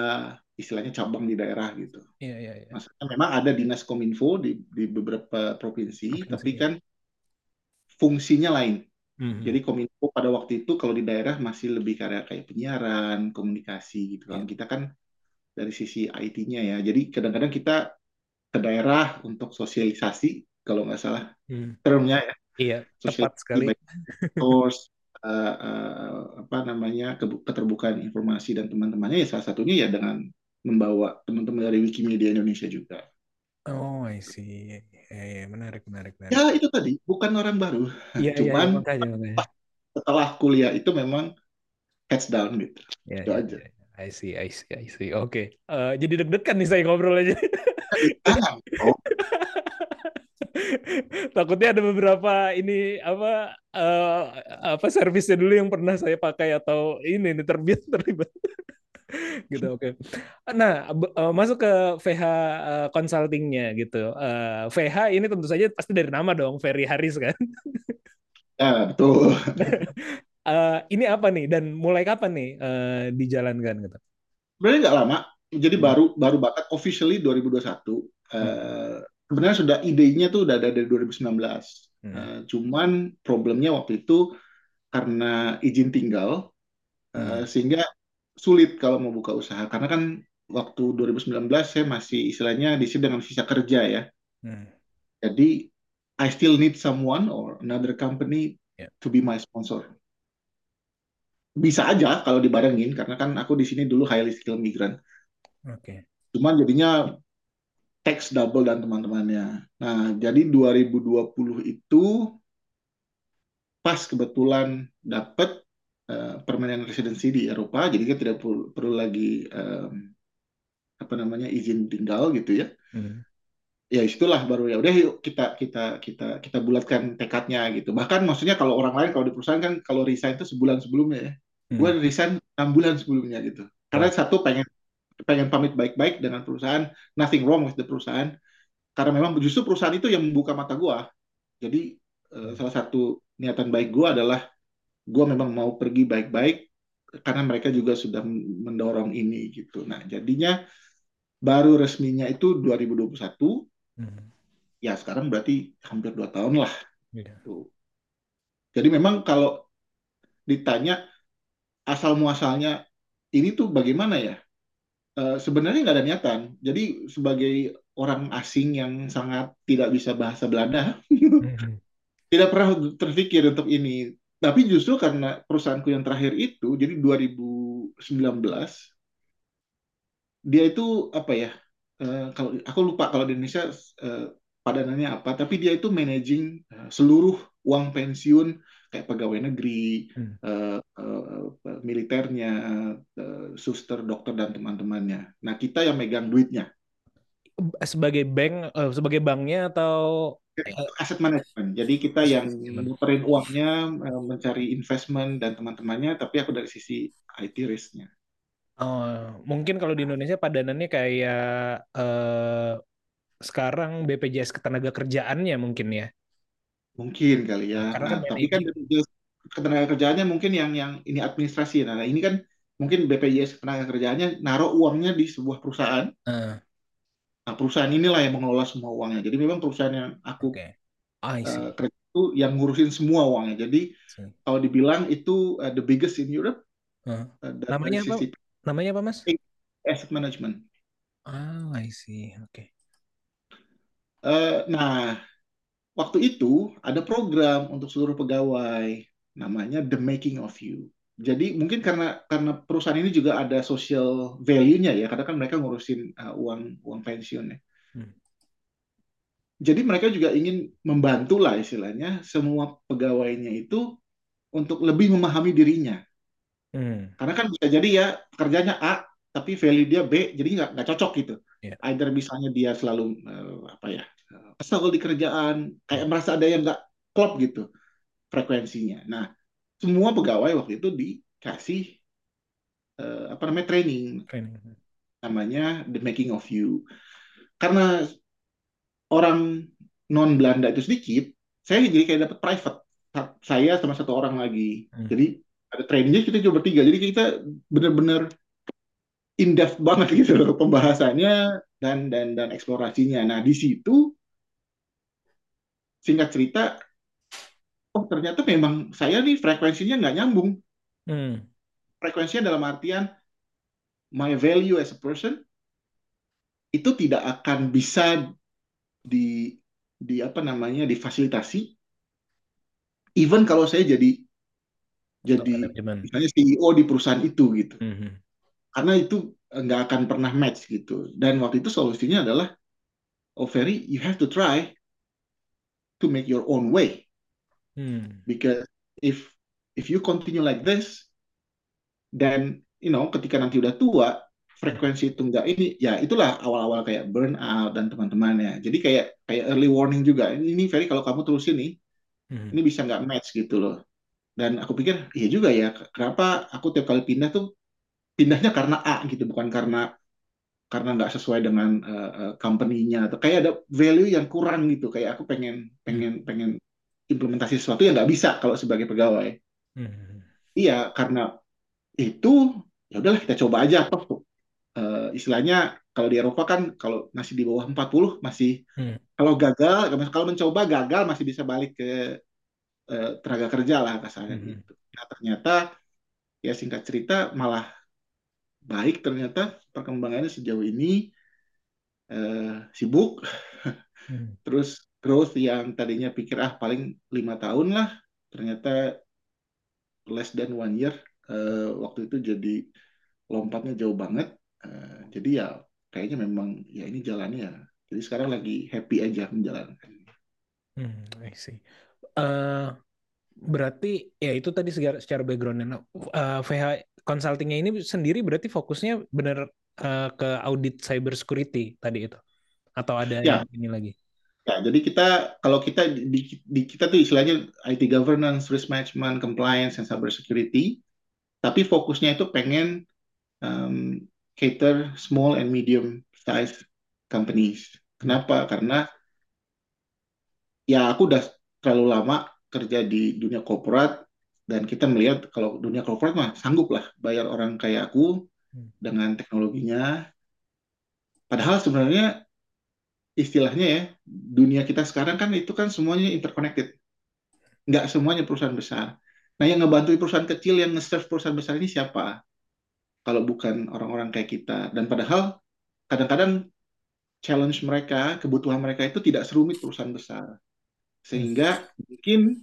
istilahnya cabang di daerah gitu. Iya iya iya. Maksudnya memang ada dinas Kominfo di, di beberapa provinsi, Provinsi, tapi ya. kan fungsinya lain. Mhm. Jadi Kominfo pada waktu itu kalau di daerah masih lebih kayak kayak penyiaran, komunikasi gitu. Kalau Iya. kita kan dari sisi IT-nya ya. Jadi kadang-kadang kita ke daerah untuk sosialisasi kalau nggak salah Hmm. termnya ya. Iya Sosialisasi tepat sekali. source, eh, eh, apa namanya keterbukaan informasi dan teman-temannya ya salah satunya ya dengan membawa teman-teman dari Wikimedia Indonesia juga. Oh I see. Iya menarik menarik menarik. Ya itu tadi bukan orang baru, iya, cuman makanya makanya. setelah kuliah itu memang heads down gitu. Iya Itu aja. iya. I see I see I see. Oke. Eh, jadi deg-degan nih saya ngobrol aja. Oh, Takutnya ada beberapa ini apa eh, apa servisnya dulu yang pernah saya pakai atau ini nih terbit terlibat gitu oke. Nah b- eh, masuk ke VH consultingnya gitu. VH ini tentu saja pasti dari nama dong Ferry Haris kan. ya betul. Eh, ini apa nih dan mulai kapan nih eh, dijalankan gitu? Sebenarnya nggak lama. Jadi Hmm. baru baru banget officially 2021. Eh, sebenarnya sudah idenya tuh udah ada dari 2019. Hmm. Eh, cuman problemnya waktu itu karena izin tinggal Hmm. sehingga sulit kalau mau buka usaha karena kan waktu 2019 saya masih istilahnya di sini dengan visa kerja ya. Hmm. Jadi I still need someone or another company Ya. to be my sponsor. Bisa aja kalau dibarengin karena kan aku di sini dulu highly skilled migrant. Oke. Cuman jadinya tax double dan teman-temannya. Nah, jadi 2020 itu pas kebetulan dapat eh, permanent residency di Eropa, jadi kita tidak perlu, perlu lagi em, apa namanya izin tinggal gitu ya. Hmm. Ya itulah baru ya udah yuk kita kita kita kita bulatkan tekadnya gitu. Bahkan maksudnya kalau orang lain kalau di perusahaan kan kalau resign itu sebulan sebelumnya ya. Hmm. Gue resign enam bulan sebelumnya gitu. Karena satu pengen pengen pamit baik-baik dengan perusahaan, nothing wrong with the perusahaan. karena memang justru perusahaan itu yang membuka mata gua. Jadi eh, salah satu niatan baik gua adalah gua memang mau pergi baik-baik karena mereka juga sudah mendorong ini gitu. Nah, jadinya baru resminya itu 2021. Hmm. Ya, sekarang berarti hampir dua tahun lah. Tuh. Jadi memang kalau ditanya asal muasalnya ini tuh bagaimana ya? Eh, sebenarnya nggak ada niatan. Jadi sebagai orang asing yang sangat tidak bisa bahasa Belanda, Hmm. tidak pernah terpikir untuk ini. Tapi justru karena perusahaanku yang terakhir itu, jadi 2019, dia itu apa ya? eh, kalau aku lupa kalau di Indonesia eh, padanannya apa, tapi dia itu managing seluruh uang pensiun kayak pegawai negeri, Hmm. eh, eh, militernya, eh, suster, dokter dan teman-temannya. Nah kita yang megang duitnya, Sebagai bank, eh, sebagai banknya atau aset management. Jadi kita yang muterin uangnya, mencari investment dan teman-temannya, tapi aku dari sisi IT risk-nya. Oh, mungkin kalau di Indonesia padanannya kayak eh, sekarang BPJS Ketenagakerjaannya mungkin ya. Mungkin kali ya. Karena kan Nah, tapi kan. BPJS ketenagakerjaannya mungkin yang yang ini administrasi. Nah, ini kan mungkin BPJS ketenagakerjaannya naruh uangnya di sebuah perusahaan. Eh, Nah, perusahaan inilah yang mengelola semua uangnya. Jadi memang perusahaan yang aku Oke. I see. eh, kerja itu yang ngurusin semua uangnya. Jadi See. kalau dibilang itu eh, the biggest in Europe Eh, eh, dan Namanya apa? sisi Namanya apa, Mas? asset management. Ah, I see. Oke. Eh, nah, waktu itu ada program untuk seluruh pegawai namanya The Making of You. Jadi mungkin karena karena perusahaan ini juga ada social value-nya ya, karena kan mereka ngurusin uh, uang uang pensiun ya. Hmm. Jadi mereka juga ingin membantu lah istilahnya semua pegawainya itu untuk lebih memahami dirinya. Hmm. Karena kan bisa jadi ya pekerjaannya A, tapi value dia B, jadi nggak nggak cocok gitu. Iya. Either misalnya dia selalu eh, apa ya eh, kesel di kerjaan, kayak merasa ada yang nggak klop gitu frekuensinya. Nah, semua pegawai waktu itu dikasih eh, apa namanya training, Training. namanya the making of you. Karena orang non Belanda itu sedikit, saya jadi kayak dapat private. Sa- Saya sama satu orang lagi. Hmm. Jadi ada trainingnya kita cuma bertiga. Jadi kita benar-benar in depth banget gitu loh pembahasannya dan dan dan eksplorasinya. Nah di situ singkat cerita, oh ternyata memang saya nih frekuensinya nggak nyambung. Hmm. Frekuensinya dalam artian my value as a person itu tidak akan bisa di di apa namanya difasilitasi even kalau saya jadi jadi misalnya CEO di perusahaan itu gitu Hmm. Karena itu nggak akan pernah match gitu. Dan waktu itu solusinya adalah oh Ferry you have to try to make your own way. Hmm. because if if you continue like this then you know ketika nanti udah tua frekuensi itu enggak ini ya itulah awal-awal kayak burnout dan teman-temannya jadi kayak kayak early warning juga. Ini, ini Ferry kalau kamu terusin nih Hmm. ini bisa nggak match gitu loh. Dan aku pikir iya juga ya kenapa aku tiap kali pindah tuh pindahnya karena A gitu bukan karena karena nggak sesuai dengan uh, uh, company-nya atau kayak ada value yang kurang gitu kayak aku pengen pengen pengen implementasi sesuatu yang nggak bisa kalau sebagai pegawai Hmm. iya karena itu ya udahlah kita coba aja toh uh, istilahnya kalau di Eropa kan kalau masih di bawah 40 masih Hmm. kalau gagal kalau mencoba gagal masih bisa balik ke eh, tenaga kerja lah kasarnya Mhm. gitu. Nah ternyata ya singkat cerita malah baik ternyata perkembangannya sejauh ini eh, sibuk Hmm. terus growth yang tadinya pikir ah paling lima tahun lah ternyata less than one year eh, waktu itu jadi lompatnya jauh banget Eh, jadi ya kayaknya memang ya ini jalannya ya jadi sekarang lagi happy aja menjalankan Hmm, I see. Eh, berarti ya itu tadi secara, secara background-nya. Nah, eh, VH Consulting-nya ini sendiri berarti fokusnya benar eh, ke audit cyber security tadi itu, atau ada Ya. yang ini lagi? Ya, jadi kita kalau kita di, di kita tuh istilahnya IT governance, risk management, compliance, and cyber security. Tapi fokusnya itu pengen um, cater small and medium size companies. Kenapa? Karena ya aku udah terlalu lama kerja di dunia korporat dan kita melihat kalau dunia korporat mah sanggup lah bayar orang kayak aku Hmm. dengan teknologinya. Padahal sebenarnya istilahnya ya dunia kita sekarang kan itu kan semuanya interconnected. Nggak semuanya perusahaan besar. Nah yang ngebantu perusahaan kecil yang nge-serve perusahaan besar ini siapa? Kalau bukan orang-orang kayak kita. Dan padahal kadang-kadang challenge mereka, kebutuhan mereka itu tidak serumit perusahaan besar. Sehingga mungkin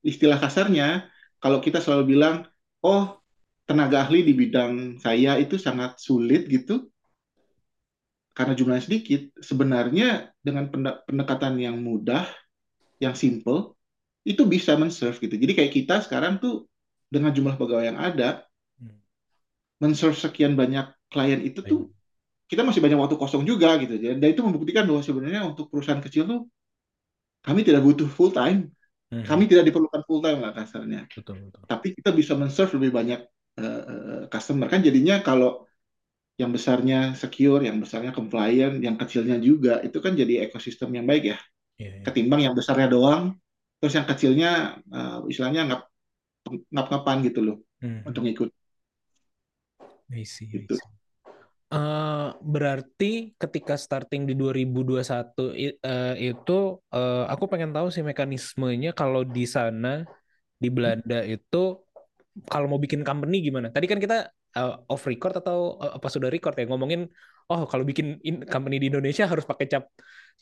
istilah kasarnya, kalau kita selalu bilang, oh tenaga ahli di bidang saya itu sangat sulit gitu, karena jumlahnya sedikit, sebenarnya dengan pende- pendekatan yang mudah, yang simple, itu bisa men-serve gitu. Jadi kayak kita sekarang tuh dengan jumlah pegawai yang ada, Hmm. men-serve sekian banyak klien itu tuh kita masih banyak waktu kosong juga gitu. Dan itu membuktikan bahwa sebenarnya untuk perusahaan kecil tuh kami tidak butuh full time, Hmm. kami tidak diperlukan full time lah kasarnya. Betul, betul. Tapi kita bisa men-serve lebih banyak eh, customer kan jadinya kalau yang besarnya secure, yang besarnya compliant, yang kecilnya juga itu kan jadi ekosistem yang baik ya. Iya, iya. Ketimbang yang besarnya doang, terus yang kecilnya eh, istilahnya ngap ngap-ngapan gitu loh Hmm. untuk ngikut. I see, I Gitu. see. Eh, berarti ketika starting di 2021 i- eh, itu eh, aku pengen tahu sih mekanismenya kalau di sana di Belanda itu kalau mau bikin company gimana? Tadi kan kita eh, off record atau eh, apa sudah record ya ngomongin oh kalau bikin in- company di Indonesia harus pakai cap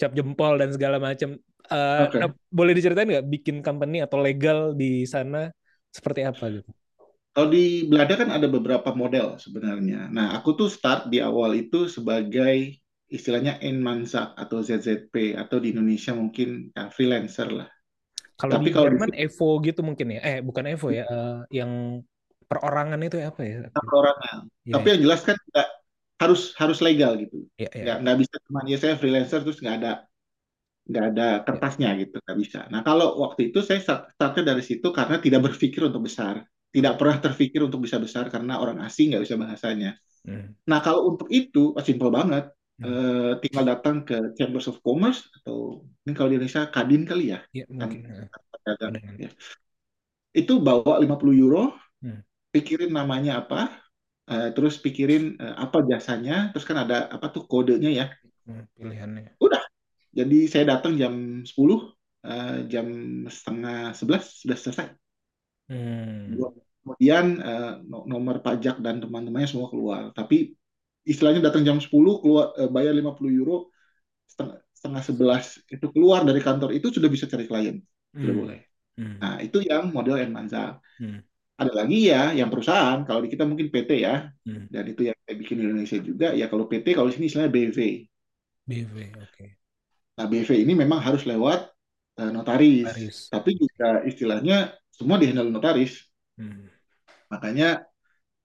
cap jempol dan segala macam. Eh, Oke. nah, boleh diceritain nggak bikin company atau legal di sana seperti apa gitu? Kalau di Belanda kan ada beberapa model sebenarnya. Nah, aku tuh start di awal itu sebagai istilahnya Enmansa atau ZZP atau di Indonesia mungkin ya, freelancer lah. Kalau Tapi di kalau di Jerman Evo gitu mungkin ya. Eh bukan Evo ya, eh, yang perorangan itu ya apa ya? perorangan. Ya, Tapi yang jelas kan nggak harus harus legal gitu. ya, ya. Nggak nggak bisa cuma ya saya freelancer terus nggak ada nggak ada kertasnya gitu nggak bisa. Nah kalau waktu itu saya start- startnya dari situ karena tidak berpikir untuk besar, tidak pernah terpikir untuk bisa besar karena orang asing nggak bisa bahasanya. Hmm. Nah kalau untuk itu oh, simple banget, Hmm. Eh, tinggal datang ke Chambers of Commerce atau ini kalau di Indonesia Kadin kali ya, Ya kan mungkin. ya. Itu bawa 50 euro, Hmm. pikirin namanya apa, eh, terus pikirin eh, apa jasanya, terus kan ada apa tuh kodenya ya. Hmm, pilihannya. Udah. Jadi saya datang jam 10, eh, jam setengah 11 sudah selesai. Hmm. Kemudian no- nomor pajak dan teman-temannya semua keluar. Tapi istilahnya datang jam 10 keluar eh, bayar 50 euro setengah setengah 11 itu keluar dari kantor itu sudah bisa cari klien. Sudah Hmm. boleh. Hmm. Nah, itu yang model Enmanza. Hmm. Ada lagi ya yang perusahaan, kalau di kita mungkin PT ya. Hmm. Dan itu yang saya bikin di Indonesia juga. Ya kalau PT kalau di sini istilahnya BV. BV, oke. Nah, BV ini memang harus lewat eh, notaris. Paris. Tapi juga istilahnya semua dihandle notaris. Hmm. Makanya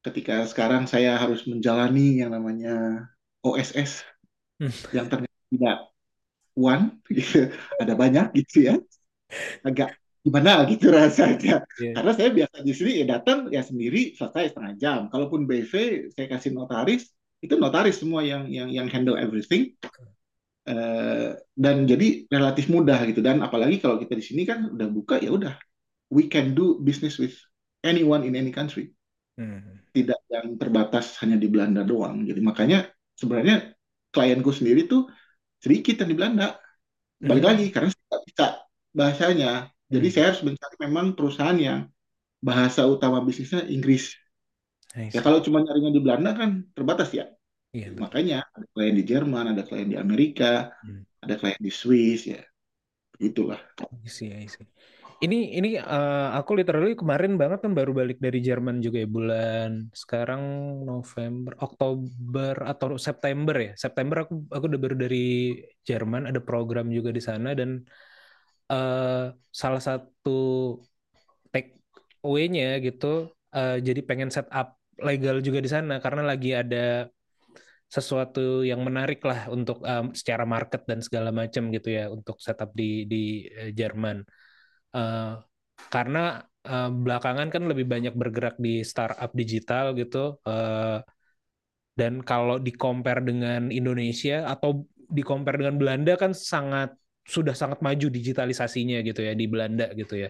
ketika sekarang saya harus menjalani yang namanya OSS Hmm. yang ternyata tidak one, gitu. ada banyak gitu ya, agak gimana gitu rasanya. Iya. Karena saya biasa di sini ya datang ya sendiri selesai setengah jam. Kalaupun BV saya kasih notaris, itu notaris semua yang yang yang handle everything. Eh, dan jadi relatif mudah gitu dan apalagi kalau kita di sini kan udah buka ya udah we can do business with anyone in any country Hmm. tidak yang terbatas hanya di Belanda doang. Jadi makanya sebenarnya klienku sendiri tuh sedikit yang di Belanda. Balik Hmm. lagi karena saya bisa bahasanya. Jadi Hmm. saya harus mencari memang perusahaan yang bahasa utama bisnisnya Inggris. Ya kalau cuma nyarinya di Belanda kan terbatas ya. Iya, betul. Makanya ada klien di Jerman, ada klien di Amerika, Hmm. ada klien di Swiss ya. Itulah. I see, I see. Ini ini eh, aku literally kemarin banget kan baru balik dari Jerman juga ya bulan sekarang November, Oktober atau September ya. September aku aku udah baru dari Jerman ada program juga di sana dan eh, salah satu take away-nya gitu eh, jadi pengen set up legal juga di sana karena lagi ada sesuatu yang menarik lah untuk um, secara market dan segala macam gitu ya untuk setup di di Jerman. Eh, karena eh, belakangan kan lebih banyak bergerak di startup digital gitu. eh, dan kalau di compare dengan Indonesia atau di compare dengan Belanda kan sangat sudah sangat maju digitalisasinya gitu ya di Belanda gitu ya.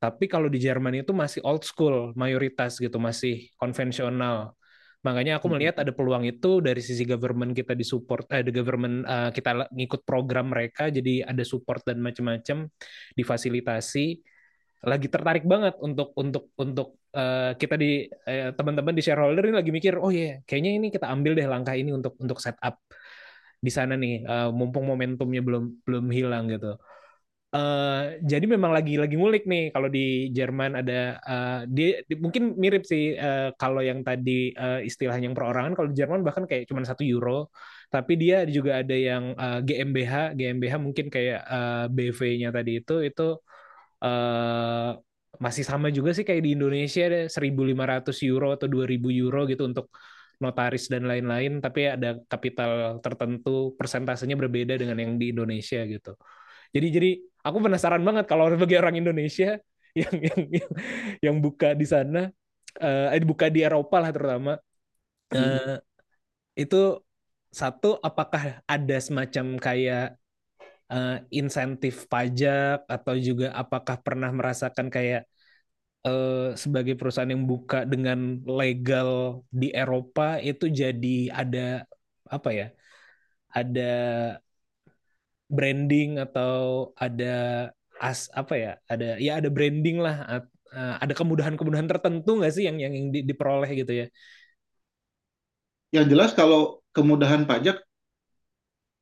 Tapi kalau di Jerman itu masih old school mayoritas gitu, masih konvensional. Makanya aku melihat ada peluang itu dari sisi government kita disupport, eh, the government eh, kita ngikut program mereka, jadi ada support dan macam-macam, difasilitasi. Lagi tertarik banget untuk untuk untuk eh, kita di eh, teman-teman di shareholder ini lagi mikir, oh iya, kayaknya ini kita ambil deh langkah ini untuk untuk setup di sana nih, eh, mumpung momentumnya belum belum hilang gitu. Eh, jadi memang lagi lagi ngulik nih kalau di Jerman ada eh, dia di- mungkin mirip sih eh, kalau yang tadi eh, istilah yang perorangan. Kalau di Jerman bahkan kayak cuma satu euro. Tapi dia juga ada yang eh, GmbH GmbH mungkin kayak eh, BV-nya tadi itu itu eh, masih sama juga sih kayak di Indonesia deh. 1.500 euro atau 2.000 euro gitu untuk notaris dan lain-lain. Tapi ada kapital tertentu persentasenya berbeda dengan yang di Indonesia gitu. Jadi jadi aku penasaran banget kalau bagi orang Indonesia yang yang yang, yang buka di sana eh eh, buka di Eropa lah terutama. Eh, itu satu apakah ada semacam kayak eh, insentif pajak atau juga apakah pernah merasakan kayak eh, sebagai perusahaan yang buka dengan legal di Eropa itu jadi ada apa ya ada branding atau ada as apa ya ada ya ada branding lah eh, ada kemudahan-kemudahan tertentu nggak sih yang yang, yang di- diperoleh gitu ya Yang jelas kalau kemudahan pajak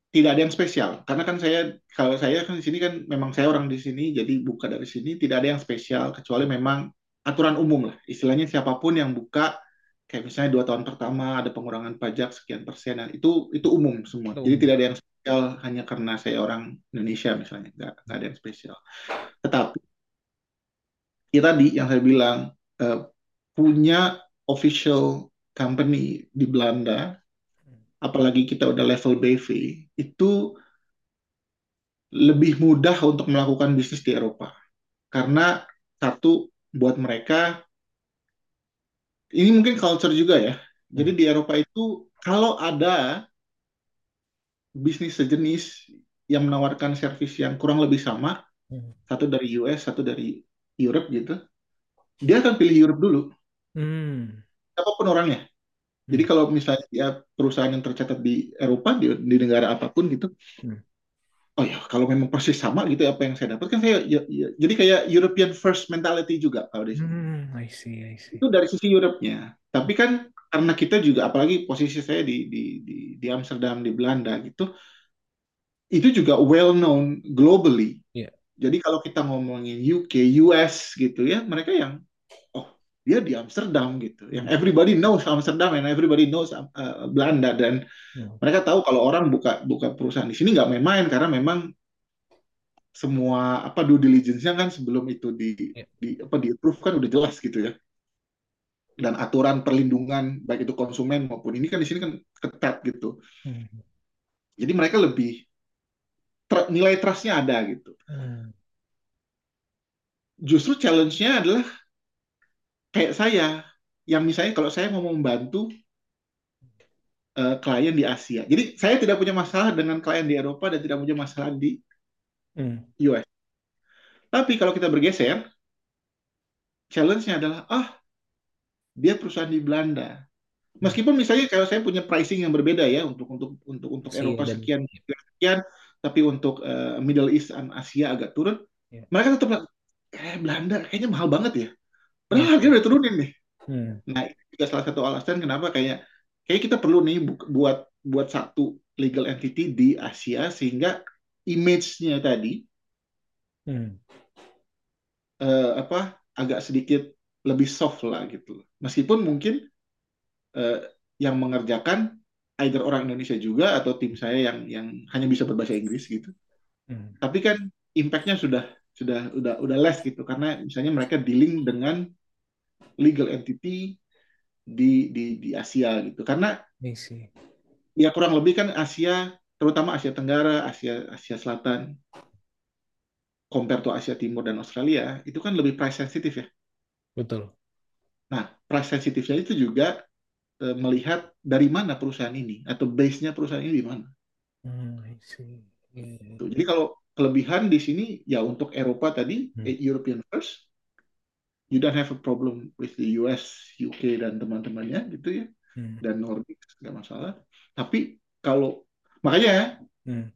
tidak ada yang spesial. Karena kan saya kalau saya kan di sini kan memang saya orang di sini jadi buka dari sini tidak ada yang spesial kecuali memang aturan umum lah. Istilahnya siapa pun yang buka kayak misalnya dua tahun pertama ada pengurangan pajak sekian persen nah, itu itu umum semua. Itu Jadi umum. tidak ada yang spesial hanya karena saya orang Indonesia misalnya nggak nggak ada yang spesial. Tetapi ya tadi yang saya bilang eh, punya official company di Belanda apalagi kita udah level BV, itu lebih mudah untuk melakukan bisnis di Eropa. Karena satu, buat mereka, ini mungkin culture juga ya. Jadi di Eropa itu, kalau ada bisnis sejenis yang menawarkan servis yang kurang lebih sama, Hmm. satu dari US, satu dari Europe gitu, dia akan pilih Europe dulu, Hmm. siapa pun orangnya. Jadi kalau misalnya dia perusahaan yang tercatat di Eropa, di, di negara apa pun gitu, Hmm. oh ya kalau memang persis sama gitu ya apa yang saya dapat kan saya ya- ya- jadi kayak European first mentality juga kalau di sini. Hmm, I see, I see. Itu dari sisi Europe-nya. Tapi kan karena kita juga apalagi posisi saya di di di, di Amsterdam di Belanda gitu, itu juga well known globally. Iya. Jadi kalau kita ngomongin UK, US gitu ya, mereka yang oh dia di Amsterdam gitu, yang everybody knows Amsterdam and everybody knows uh, Belanda dan Hmm. mereka tahu kalau orang buka buka perusahaan di sini nggak main-main karena memang semua apa due diligence-nya kan sebelum itu di Iya. di apa di approve kan udah jelas gitu ya dan aturan perlindungan baik itu konsumen maupun ini kan di sini kan ketat gitu Hmm. jadi mereka lebih tr- nilai trust-nya ada gitu Hmm. justru challenge-nya adalah kayak saya yang misalnya kalau saya mau membantu eh, klien di Asia jadi saya tidak punya masalah dengan klien di Eropa dan tidak punya masalah di Hmm. US tapi kalau kita bergeser challenge-nya adalah ah dia perusahaan di Belanda meskipun misalnya kalau saya punya pricing yang berbeda ya untuk untuk untuk untuk Asia Eropa dan- sekian sekian tapi untuk eh, Middle East dan Asia agak turun Ya. mereka tetap eh Belanda kayaknya mahal banget ya Ya. padahal harganya udah turunin nih Hmm. nah itu juga salah satu alasan kenapa kayak kayak kita perlu nih bu- buat buat satu legal entity di Asia sehingga image-nya tadi Hmm. eh, apa agak sedikit lebih soft lah gitu. Meskipun mungkin eh, yang mengerjakan either orang Indonesia juga atau tim saya yang yang hanya bisa berbahasa Inggris gitu. Hmm. Tapi kan impact-nya sudah sudah udah udah less gitu karena misalnya mereka dealing dengan legal entity di di di Asia gitu. Karena I see. ya kurang lebih kan Asia terutama Asia Tenggara, Asia Asia Selatan compare to Asia Timur dan Australia itu kan lebih price sensitif ya. Betul. Nah, price sensitifnya itu juga eh, melihat dari mana perusahaan ini atau base-nya perusahaan ini di mana. Hmm, iya. Tuh, Jadi kalau kelebihan di sini ya untuk Eropa tadi Hmm. eh, European first, you don't have a problem with the US, UK dan teman-temannya gitu ya Hmm. dan Nordic nggak masalah. Tapi kalau makanya Hmm.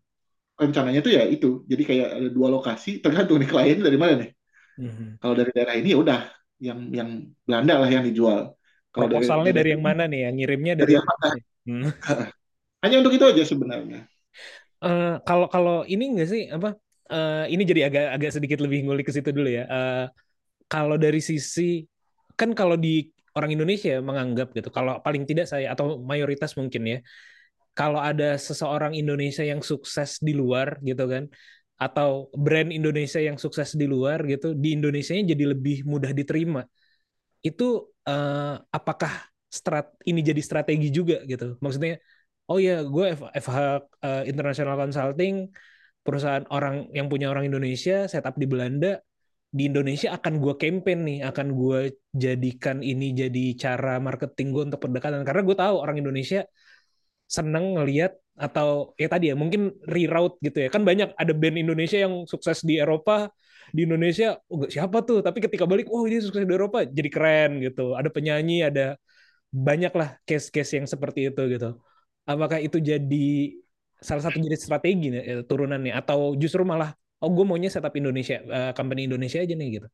rencananya tuh ya itu. Jadi kayak ada dua lokasi tergantung nih klien dari mana nih. Hmm. Kalau dari daerah ini ya udah yang yang Belanda lah yang dijual. Kalau dari Proposalnya dari daerah yang mana nih? Yang ngirimnya dari dari yang mana? Hmm. Hanya untuk itu aja sebenarnya. Eh, kalau kalau ini enggak sih apa? eh, ini jadi agak agak sedikit lebih ngulik ke situ dulu ya. Eh, kalau dari sisi kan kalau di orang Indonesia menganggap gitu, kalau paling tidak saya atau mayoritas mungkin ya, kalau ada seseorang Indonesia yang sukses di luar gitu kan, atau brand Indonesia yang sukses di luar gitu, di Indonesia jadi lebih mudah diterima. Itu eh, apakah strat ini jadi strategi juga gitu? Maksudnya, oh ya gue FH eh, International Consulting perusahaan orang yang punya orang Indonesia setup di Belanda di Indonesia akan gue campaign nih akan gue jadikan ini jadi cara marketing gue untuk pendekatan karena gue tahu orang Indonesia seneng ngelihat atau ya tadi ya mungkin reroute gitu ya. Kan banyak ada band Indonesia yang sukses di Eropa di Indonesia oh, siapa tuh. Tapi ketika balik oh ini sukses di Eropa jadi keren gitu. Ada penyanyi ada banyak lah case-case yang seperti itu gitu. Apakah itu jadi salah satu jadi strategi nih, eh, turunannya? Atau justru malah oh gue maunya setup Indonesia eh, company Indonesia aja nih gitu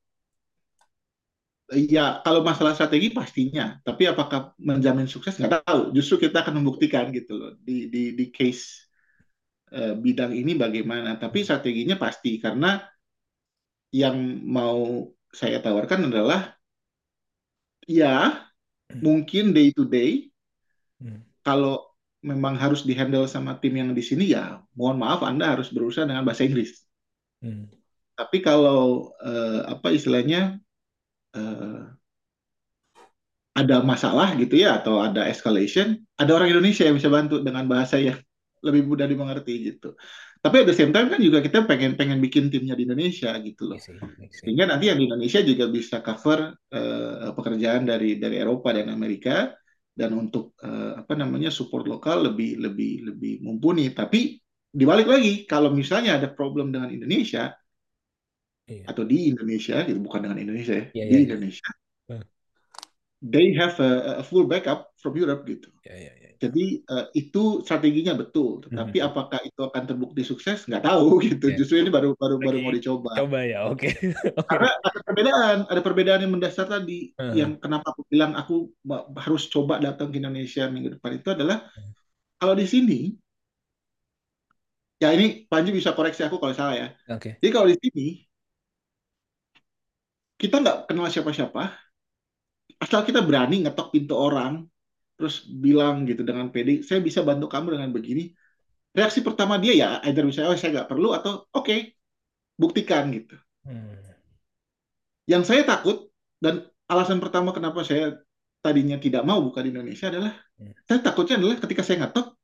Ya, kalau masalah strategi pastinya, tapi apakah menjamin sukses nggak tahu. Justru kita akan membuktikan gitu loh di di di case eh, bidang ini bagaimana. Tapi strateginya pasti karena yang mau saya tawarkan adalah ya mungkin day to day Hmm. kalau memang harus dihandle sama tim yang di sini ya mohon maaf Anda harus berusaha dengan bahasa Inggris. Hmm. Tapi kalau eh, apa istilahnya eh, ada masalah gitu ya atau ada escalation, ada orang Indonesia yang bisa bantu dengan bahasa yang lebih mudah dimengerti gitu. Tapi at the same time kan juga kita pengen pengen bikin timnya di Indonesia gitu loh. I see, I see. Sehingga nanti yang di Indonesia juga bisa cover eh, pekerjaan dari dari Eropa dan Amerika dan untuk eh, apa namanya support lokal lebih lebih lebih mumpuni. Tapi dibalik lagi kalau misalnya ada problem dengan Indonesia Iya. atau di Indonesia gitu bukan dengan Indonesia ya Iya, di iya, iya. Indonesia Hmm. they have a, a full backup from Europe gitu. Ya, ya, ya. Jadi eh, itu strateginya betul, tetapi Mhm. apakah itu akan terbukti sukses nggak tahu gitu. Ya. Justru ini baru baru baru Lagi mau dicoba. Coba ya, oke. Oke. Karena ada perbedaan, ada perbedaan yang mendasar tadi Hmm. yang kenapa aku bilang aku harus coba datang ke Indonesia minggu depan itu adalah Hmm. kalau di sini ya ini Panji bisa koreksi aku kalau salah ya. Oke. Jadi kalau di sini kita nggak kenal siapa-siapa, asal kita berani ngetok pintu orang, terus bilang gitu dengan pede, saya bisa bantu kamu dengan begini. Reaksi pertama dia ya, either misalnya, oh saya nggak perlu, atau oke, buktikan gitu. Hmm. Yang saya takut, dan alasan pertama kenapa saya tadinya tidak mau buka di Indonesia adalah, Hmm. saya takutnya adalah ketika saya ngetok,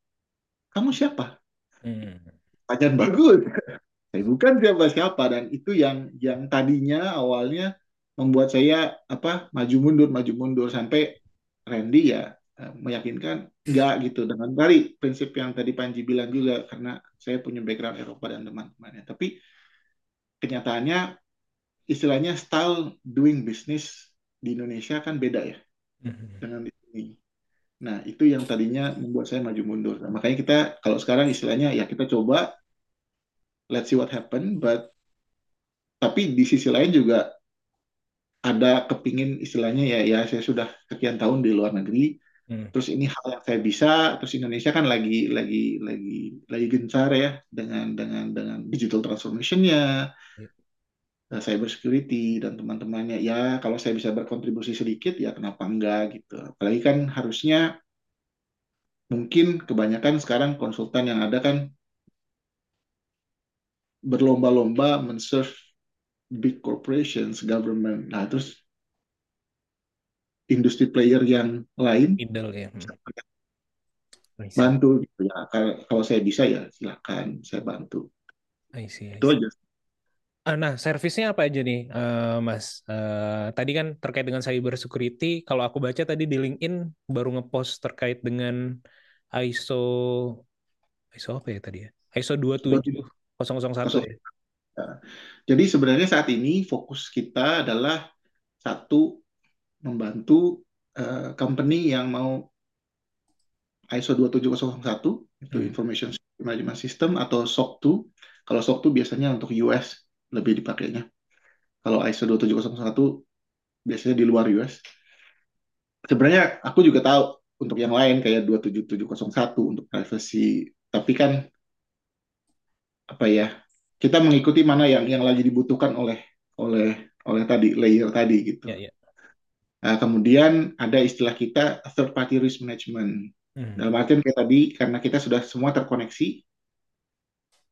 kamu siapa? Hmm. Bagus. Saya bukan siapa-siapa, dan itu yang yang tadinya awalnya membuat saya apa maju mundur maju mundur sampai Randy ya eh, meyakinkan enggak gitu dengan dari prinsip yang tadi Panji bilang juga karena saya punya background Eropa dan teman-temannya tapi kenyataannya istilahnya style doing business di Indonesia kan beda ya Hmm. dengan di sini. Nah, itu yang tadinya membuat saya maju mundur. Nah, makanya kita kalau sekarang istilahnya ya kita coba let's see what happen, but tapi di sisi lain juga ada kepingin istilahnya ya ya saya sudah sekian tahun di luar negeri Hmm. terus ini hal yang saya bisa terus Indonesia kan lagi lagi lagi lagi gencar ya dengan dengan dengan digital transformation-nya Ya. eh, cyber security dan teman-temannya ya kalau saya bisa berkontribusi sedikit ya kenapa enggak gitu apalagi kan harusnya mungkin kebanyakan sekarang konsultan yang ada kan berlomba-lomba men-serve big corporations, government. Nah, terus industri player yang lain Middle ya. Hmm. Bantu gitu ya. Kalau, saya bisa ya silakan saya bantu. I see, I Itu see. aja. Ah, Nah, servisnya apa aja nih, eh, Mas? Eh, tadi kan terkait dengan cyber security. Kalau aku baca tadi di LinkedIn baru ngepost terkait dengan ISO ISO apa ya tadi ya? ISO 27001 ya. Jadi sebenarnya saat ini fokus kita adalah satu membantu eh, company yang mau ISO 27001 itu Hmm. Information Management System atau SOC 2. Kalau SOC 2 biasanya untuk US lebih dipakainya. Kalau ISO 27001 biasanya di luar US. Sebenarnya aku juga tahu untuk yang lain kayak 27701 untuk privacy, tapi kan apa ya? Kita mengikuti mana yang yang lagi dibutuhkan oleh oleh oleh tadi layer tadi gitu. Ya, ya. Nah, kemudian ada istilah kita third party risk management. Hmm. Dalam artian kayak tadi, karena kita sudah semua terkoneksi,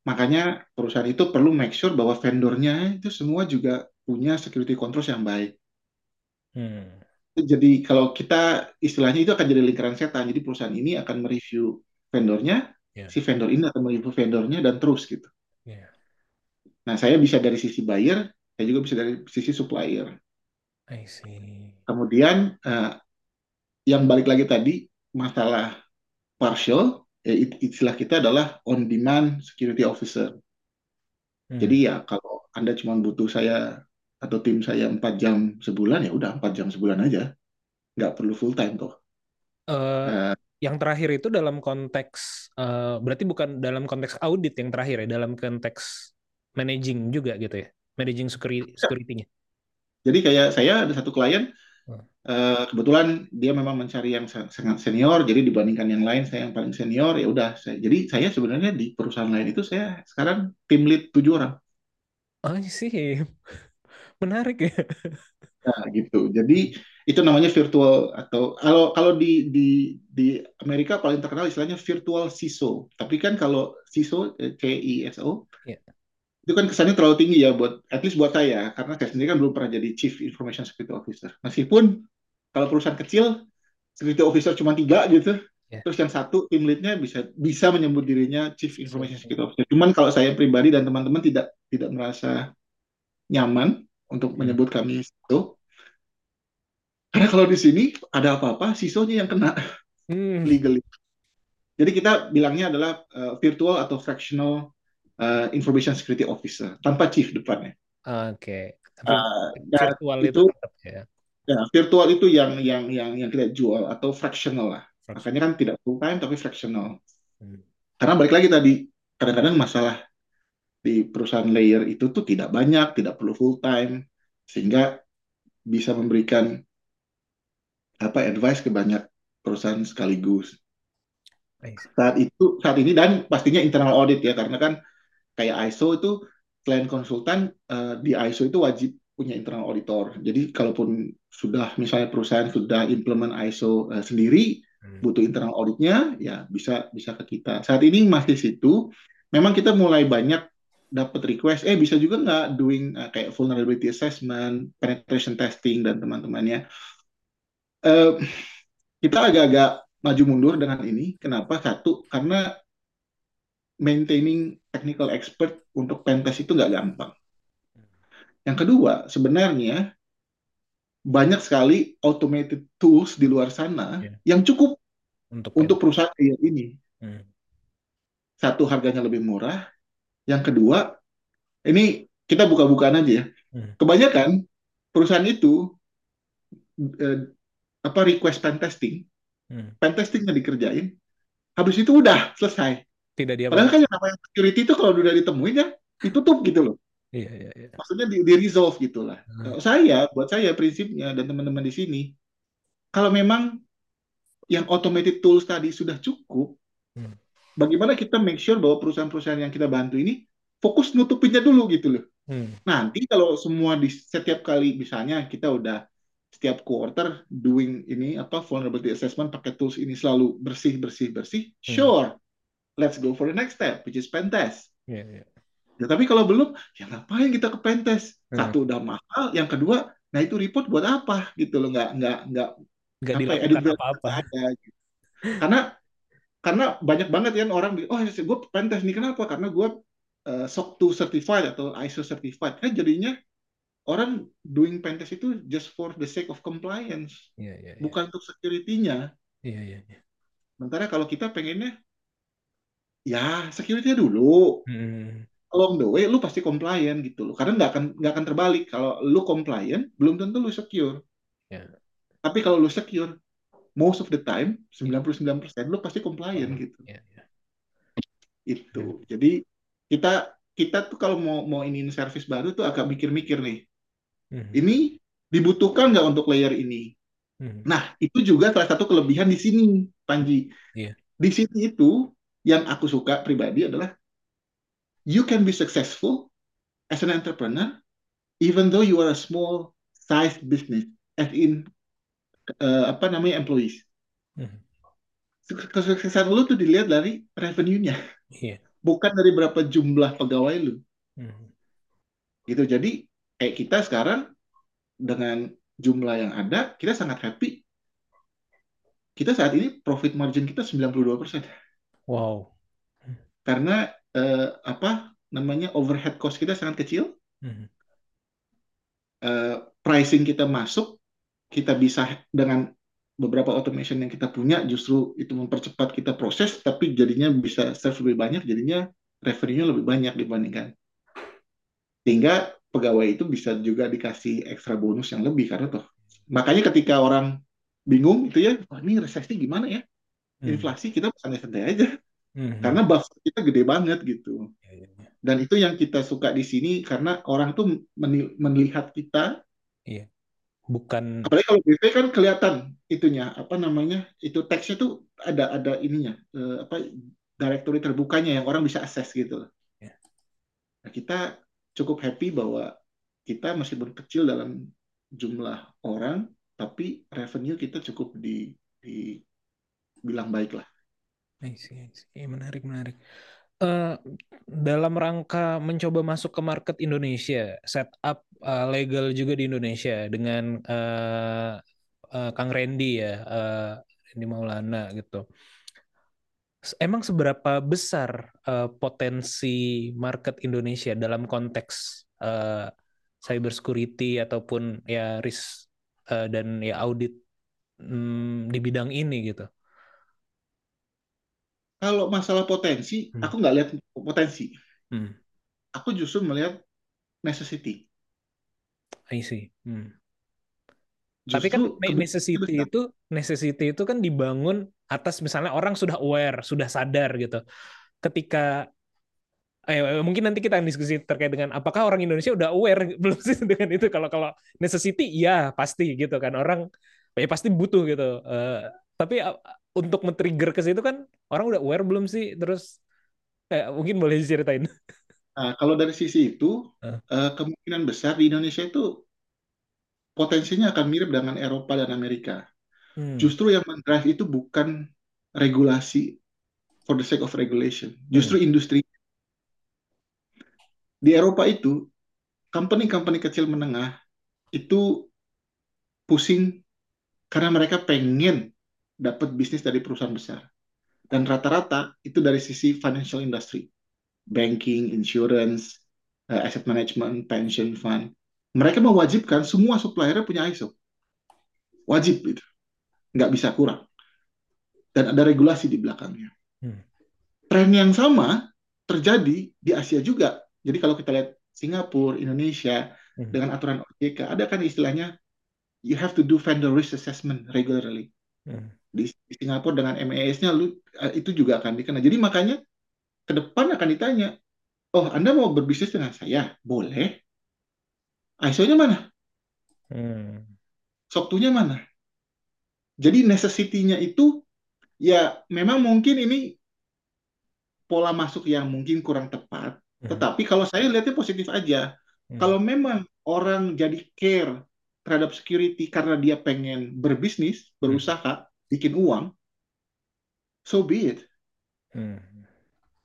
makanya perusahaan itu perlu make sure bahwa vendornya itu semua juga punya security controls yang baik. Hmm. Jadi kalau kita istilahnya itu akan jadi lingkaran setan. Jadi perusahaan ini akan mereview vendornya, Ya. si vendor ini akan mereview vendornya dan terus gitu. Ya. Nah, saya bisa dari sisi buyer, saya juga bisa dari sisi supplier. I see. Kemudian eh, yang balik lagi tadi masalah partial, ya, it- istilah kita adalah on demand security officer. Hmm. Jadi ya kalau Anda cuma butuh saya atau tim saya empat jam sebulan ya udah empat jam sebulan aja, nggak perlu full time toh. Eh, Eh, yang terakhir itu dalam konteks eh, berarti bukan dalam konteks audit yang terakhir ya, dalam konteks managing juga gitu ya. Managing security security-nya. jadi kayak saya ada satu klien, Hmm. eh, kebetulan dia memang mencari yang sa- sangat senior, jadi dibandingkan yang lain saya yang paling senior ya udah. Saya, jadi saya sebenarnya di perusahaan lain itu saya sekarang tim lead tujuh orang. I see. Menarik ya. Nah, gitu. Jadi itu namanya virtual atau kalau kalau di di di Amerika paling terkenal istilahnya virtual CISO. Tapi kan kalau CISO eh, C-I-S-O Iya. Itu kan kesannya terlalu tinggi ya buat at least buat saya karena saya sendiri kan belum pernah jadi Chief Information Security Officer. Meskipun kalau perusahaan kecil Security Officer cuma tiga gitu. Iya. Terus yang satu tim leadnya bisa bisa menyebut dirinya Chief Information Security Officer. Cuman kalau saya pribadi dan teman-teman tidak tidak merasa nyaman untuk Hmm. menyebut kami itu, karena kalau di sini ada apa-apa, sisonya yang kena Hmm. legally. Jadi kita bilangnya adalah uh, virtual atau fractional uh, information security officer tanpa chief depannya. Oke. Tapi Uh, dan virtual itu itu tetap ya. ya, virtual itu yang yang yang yang kita jual atau fractional lah. Fractional. Makanya kan tidak full time tapi fractional. Hmm. Karena balik lagi tadi, kadang-kadang masalah di perusahaan layer itu tuh tidak banyak, tidak perlu full time, sehingga bisa memberikan apa advice ke banyak perusahaan sekaligus. Saat itu, saat ini dan pastinya internal audit ya, karena kan kayak ISO itu selain konsultan eh, di ISO itu wajib punya internal auditor. Jadi kalaupun sudah misalnya perusahaan sudah implement ISO eh, sendiri, Hmm. butuh internal auditnya, ya bisa bisa ke kita. Saat ini masih situ. Memang kita mulai banyak dapat request, eh bisa juga nggak doing uh, kayak vulnerability assessment, penetration testing dan teman-temannya. Eh, kita agak-agak maju mundur dengan ini. Kenapa? Satu, karena maintaining technical expert untuk pentest itu nggak gampang. Yang kedua, sebenarnya banyak sekali automated tools di luar sana Ya. yang cukup Untuk untuk perusahaan kayak ini. Hmm. Satu, harganya lebih murah. Yang kedua, ini kita buka-bukaan aja ya. Hmm. Kebanyakan perusahaan itu eh, apa request pen testing, Hmm. pen dikerjain, habis itu udah selesai. Tidak dia Padahal kan yang namanya security itu kalau udah ditemuin ya ditutup gitu loh. Iya, iya, iya. Maksudnya di, di resolve gitu lah. Hmm. Saya, buat saya prinsipnya dan teman-teman di sini, kalau memang yang automated tools tadi sudah cukup, Hmm. bagaimana kita make sure bahwa perusahaan-perusahaan yang kita bantu ini fokus nutupinnya dulu gitu loh. Hmm. Nanti kalau semua di setiap kali misalnya kita udah setiap quarter doing ini apa vulnerability assessment pakai tools ini selalu bersih bersih bersih, Hmm. sure, let's go for the next step which is pen test. Iya, iya. Ya, tapi kalau belum, ya ngapain kita ke pen test? Hmm. Satu udah mahal, yang kedua, nah itu report buat apa gitu loh, nggak nggak nggak Nggak ya, dilakukan apa-apa. ada. Gitu. Karena karena banyak banget kan orang bilang, oh gue pen test nih kenapa? Karena gue uh, SOC 2 certified atau ISO certified. Kan jadinya orang doing pen test itu just for the sake of compliance, Iya, iya, iya. bukan untuk security-nya. Iya, iya, iya. Sementara kalau kita pengennya ya security dulu. Hmm. Along the way, lu pasti compliant gitu loh. Karena nggak akan nggak akan terbalik. Kalau lu compliant, belum tentu lu secure. Ya. Tapi kalau lu secure, most of the time, 99% lu pasti compliant gitu. Ya, ya. Itu. Jadi kita kita tuh kalau mau mau iniin service baru tuh agak mikir-mikir nih. Hmm. Ini dibutuhkan nggak untuk layer ini? Hmm. Nah, itu juga salah satu kelebihan di sini, Panji. Iya. Di sini itu yang aku suka pribadi adalah you can be successful as an entrepreneur even though you are a small size business as in eh, apa namanya employees. Hmm. Kesuksesan lu tuh dilihat dari revenue-nya, Iya. bukan dari berapa jumlah pegawai lu. Hmm. Gitu. Jadi kayak kita sekarang dengan jumlah yang ada, kita sangat happy. Kita saat ini profit margin kita 92%. Wow. Karena eh, apa namanya overhead cost kita sangat kecil, Hmm. eh, pricing kita masuk, kita bisa dengan beberapa automation yang kita punya justru itu mempercepat kita proses, tapi jadinya bisa serve lebih banyak, jadinya revenue lebih banyak dibandingkan. Sehingga pegawai itu bisa juga dikasih ekstra bonus yang lebih karena tuh. Makanya ketika orang bingung itu ya, wah ini resesi gimana ya? Hmm. Inflasi kita santai-santai aja Hmm. karena buffer kita gede banget gitu. Ya, ya, ya. Dan itu yang kita suka di sini karena orang tuh melihat kita Bukan apalagi kalau BP kan kelihatan itunya apa namanya itu teksnya tuh ada ada ininya eh, apa directory terbukanya yang orang bisa akses gitu. Ya. Nah, kita cukup happy bahwa kita meskipun kecil dalam jumlah orang tapi revenue kita cukup di di bilang baik lah. I. Iya, menarik, menarik. Eh, dalam rangka mencoba masuk ke market Indonesia, setup eh, legal juga di Indonesia dengan eh, eh, Kang Randy ya, eh, Randy Maulana gitu. Emang seberapa besar eh, potensi market Indonesia dalam konteks eh, cyber security ataupun ya risk eh, dan ya audit mm, di bidang ini gitu? Kalau masalah potensi, Hmm. aku nggak lihat potensi. Hmm, Aku justru melihat necessity. I see. Hmm. Tapi kan Justru ne- kebutuhan necessity itu necessity itu kan dibangun atas misalnya orang sudah aware, sudah sadar gitu. Ketika eh mungkin nanti kita akan diskusi terkait dengan apakah orang Indonesia udah aware belum sih dengan itu kalau kalau necessity ya pasti gitu kan orang ya pasti butuh gitu. Eh, tapi uh, untuk men-trigger ke situ kan orang udah aware belum sih? Terus kayak mungkin boleh diceritain. Nah, kalau dari sisi itu, Eh. eh, kemungkinan besar di Indonesia itu potensinya akan mirip dengan Eropa dan Amerika. Hmm. Justru yang mendrive itu bukan regulasi for the sake of regulation, justru industri. Di Eropa itu, company-company kecil menengah itu pusing karena mereka pengen dapat bisnis dari perusahaan besar. Dan rata-rata itu dari sisi financial industry, banking, insurance, eh, asset management, pension fund. Mereka mewajibkan semua supplier punya ISO. Wajib itu. Nggak bisa kurang. Dan ada regulasi di belakangnya. Hmm. Tren yang sama terjadi di Asia juga. Jadi kalau kita lihat Singapura, Indonesia, Hmm. dengan aturan OJK, ada kan istilahnya you have to do vendor risk assessment regularly. Hmm. Di, Singapura dengan MAS-nya lu eh, itu juga akan dikena. Jadi makanya ke depan akan ditanya, oh Anda mau berbisnis dengan saya? Boleh. ISO-nya mana? Hmm. SOC 2-nya mana? Jadi necessity-nya itu ya memang mungkin ini pola masuk yang mungkin kurang tepat. Hmm. Tetapi kalau saya lihatnya positif aja. Hmm. Kalau memang orang jadi care terhadap security karena dia pengen berbisnis, berusaha, bikin uang, so be it. Hmm.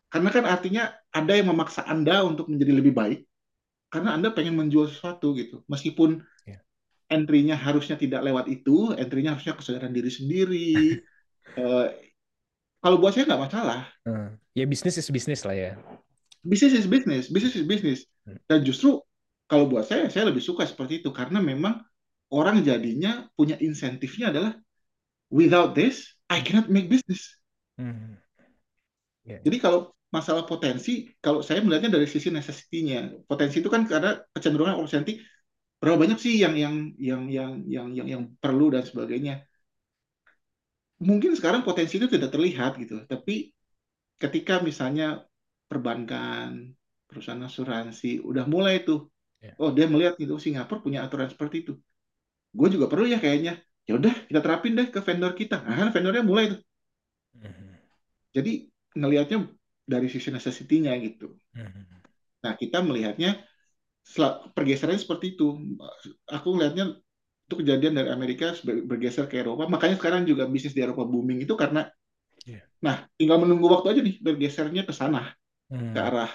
Karena kan artinya ada yang memaksa Anda untuk menjadi lebih baik karena Anda pengen menjual sesuatu gitu. Meskipun Ya. entry-nya harusnya tidak lewat itu, entry-nya harusnya kesadaran diri sendiri. Eh, kalau buat saya nggak masalah. Hmm. Ya bisnis is bisnis lah ya. Business is business, business is business. Hmm. Dan justru kalau buat saya, saya lebih suka seperti itu karena memang orang jadinya punya insentifnya adalah without this, I cannot make business. Hmm. Iya. Jadi kalau masalah potensi, kalau saya melihatnya dari sisi necessity-nya. Potensi itu kan karena kecenderungan orang cantik berapa banyak sih yang yang yang yang yang yang, yang perlu dan sebagainya. Mungkin sekarang potensi itu tidak terlihat gitu, tapi ketika misalnya perbankan, perusahaan asuransi udah mulai tuh, Ya. oh dia melihat gitu Singapura punya aturan seperti itu, gue juga perlu ya kayaknya. Ya udah kita terapin deh ke vendor kita. Nah, kan vendornya mulai tuh. Mhm. Jadi ngelihatnya dari sisi necessity-nya gitu. Mhm. Nah, kita melihatnya pergeserannya seperti itu. Aku melihatnya itu kejadian dari Amerika bergeser ke Eropa. Makanya sekarang juga bisnis di Eropa booming itu karena, Iya. nah, tinggal menunggu waktu aja nih bergesernya ke sana, ke Mhm. arah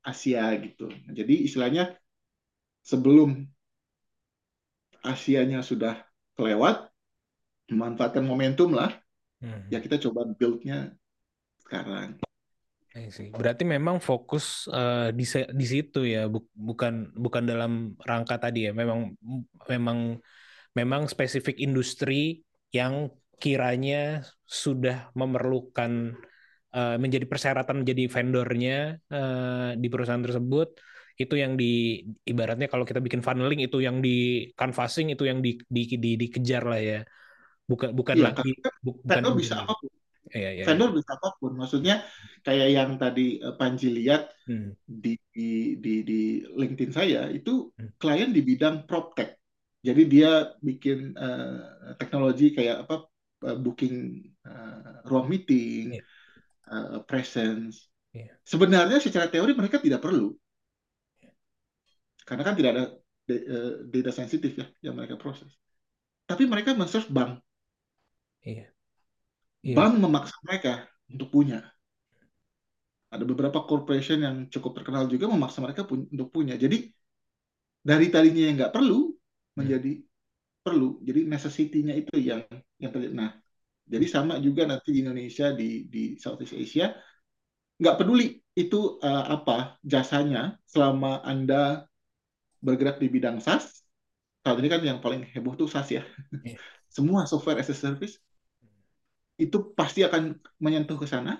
Asia gitu. Nah, jadi istilahnya sebelum Asianya sudah kelewat, memanfaatkan momentum lah, Mhm. ya kita coba build-nya sekarang. I see. Berarti memang fokus eh, di di situ ya, bu- bukan bukan dalam rangka tadi ya. Memang memang memang spesifik industri yang kiranya sudah memerlukan eh, menjadi persyaratan menjadi vendornya eh, di perusahaan tersebut. Itu yang di ibaratnya kalau kita bikin funneling itu yang di canvassing itu yang di, di, di- dikejar lah ya. Bukan bukan Iya, lagi bu- bukan vendor bisa apa pun. Iya, iya, iya. Vendor bisa apa pun. Maksudnya kayak yang tadi eh, Panji lihat Hmm. di di di, di LinkedIn saya itu Hmm. klien di bidang PropTech. Jadi dia bikin eh, teknologi kayak apa eh, booking eh, ruang meeting, Iya. eh, presence. Iya. Sebenarnya secara teori mereka tidak perlu. Karena kan tidak ada eh, data sensitif ya yang mereka proses. Tapi mereka men-serve bank. Iya. Iya. Bank memaksa mereka untuk punya. Ada beberapa corporation yang cukup terkenal juga memaksa mereka pun- untuk punya. Jadi dari tadinya yang nggak perlu menjadi perlu. Jadi necessity-nya itu yang yang terjadi. Nah, jadi sama juga nanti di Indonesia di di Southeast Asia nggak peduli itu eh, apa jasanya selama Anda bergerak di bidang SaaS. Saat ini kan yang paling heboh tuh SaaS ya. Iya. Semua software as a service itu pasti akan menyentuh ke sana.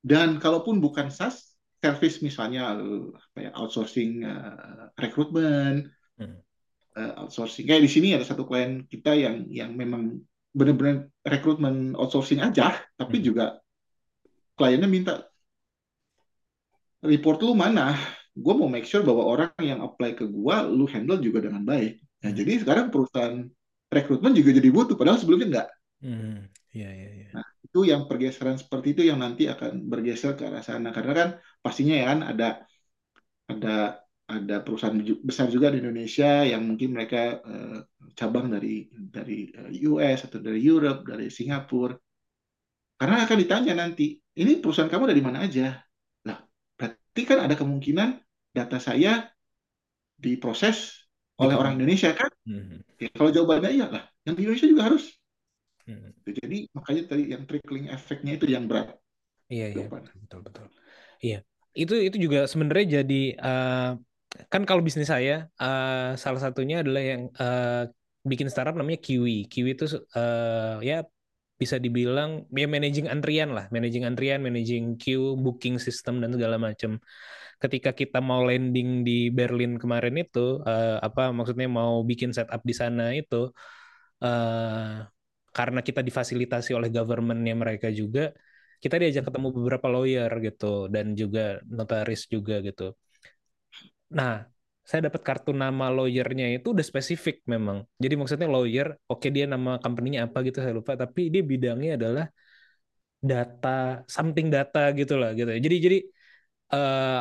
Dan kalaupun bukan SaaS, service misalnya apa ya, outsourcing eh, rekrutmen, Hmm. eh, outsourcing. Kayak di sini ada satu klien kita yang yang memang benar-benar rekrutmen outsourcing aja, tapi Hmm. juga kliennya minta report lu mana? Gue mau make sure bahwa orang yang apply ke gua, lu handle juga dengan baik. Nah, Hmm. jadi sekarang perusahaan rekrutmen juga jadi butuh, padahal sebelumnya enggak. Hmm. Iya, iya, iya. Nah, itu yang pergeseran seperti itu yang nanti akan bergeser ke arah sana. Karena kan pastinya ya kan ada ada ada perusahaan besar juga di Indonesia yang mungkin mereka eh, cabang dari dari eh, US atau dari Europe, dari Singapura. Karena akan ditanya nanti, ini perusahaan kamu dari mana aja? Lah, berarti kan ada kemungkinan data saya diproses oleh Betul. orang Indonesia kan? Hmm. Ya, kalau jawabannya iya lah, yang di Indonesia juga harus. Hmm. Jadi makanya tadi yang trickling efeknya itu yang berat. Iya, iya, betul, betul. Iya, itu itu juga sebenarnya jadi eh, kan kalau bisnis saya eh, salah satunya adalah yang eh, bikin startup namanya Kiwi. Kiwi itu eh, ya bisa dibilang ya managing antrian lah, managing antrian, managing queue, booking system dan segala macam. Ketika kita mau landing di Berlin kemarin itu, eh, apa maksudnya mau bikin setup di sana itu, eh, karena kita difasilitasi oleh government-nya mereka juga, kita diajak ketemu beberapa lawyer gitu dan juga notaris juga gitu. Nah, saya dapat kartu nama lawyernya itu udah spesifik memang. Jadi maksudnya lawyer, oke dia nama company-nya apa gitu saya lupa, tapi dia bidangnya adalah data, something data gitu lah gitu. Jadi jadi eh,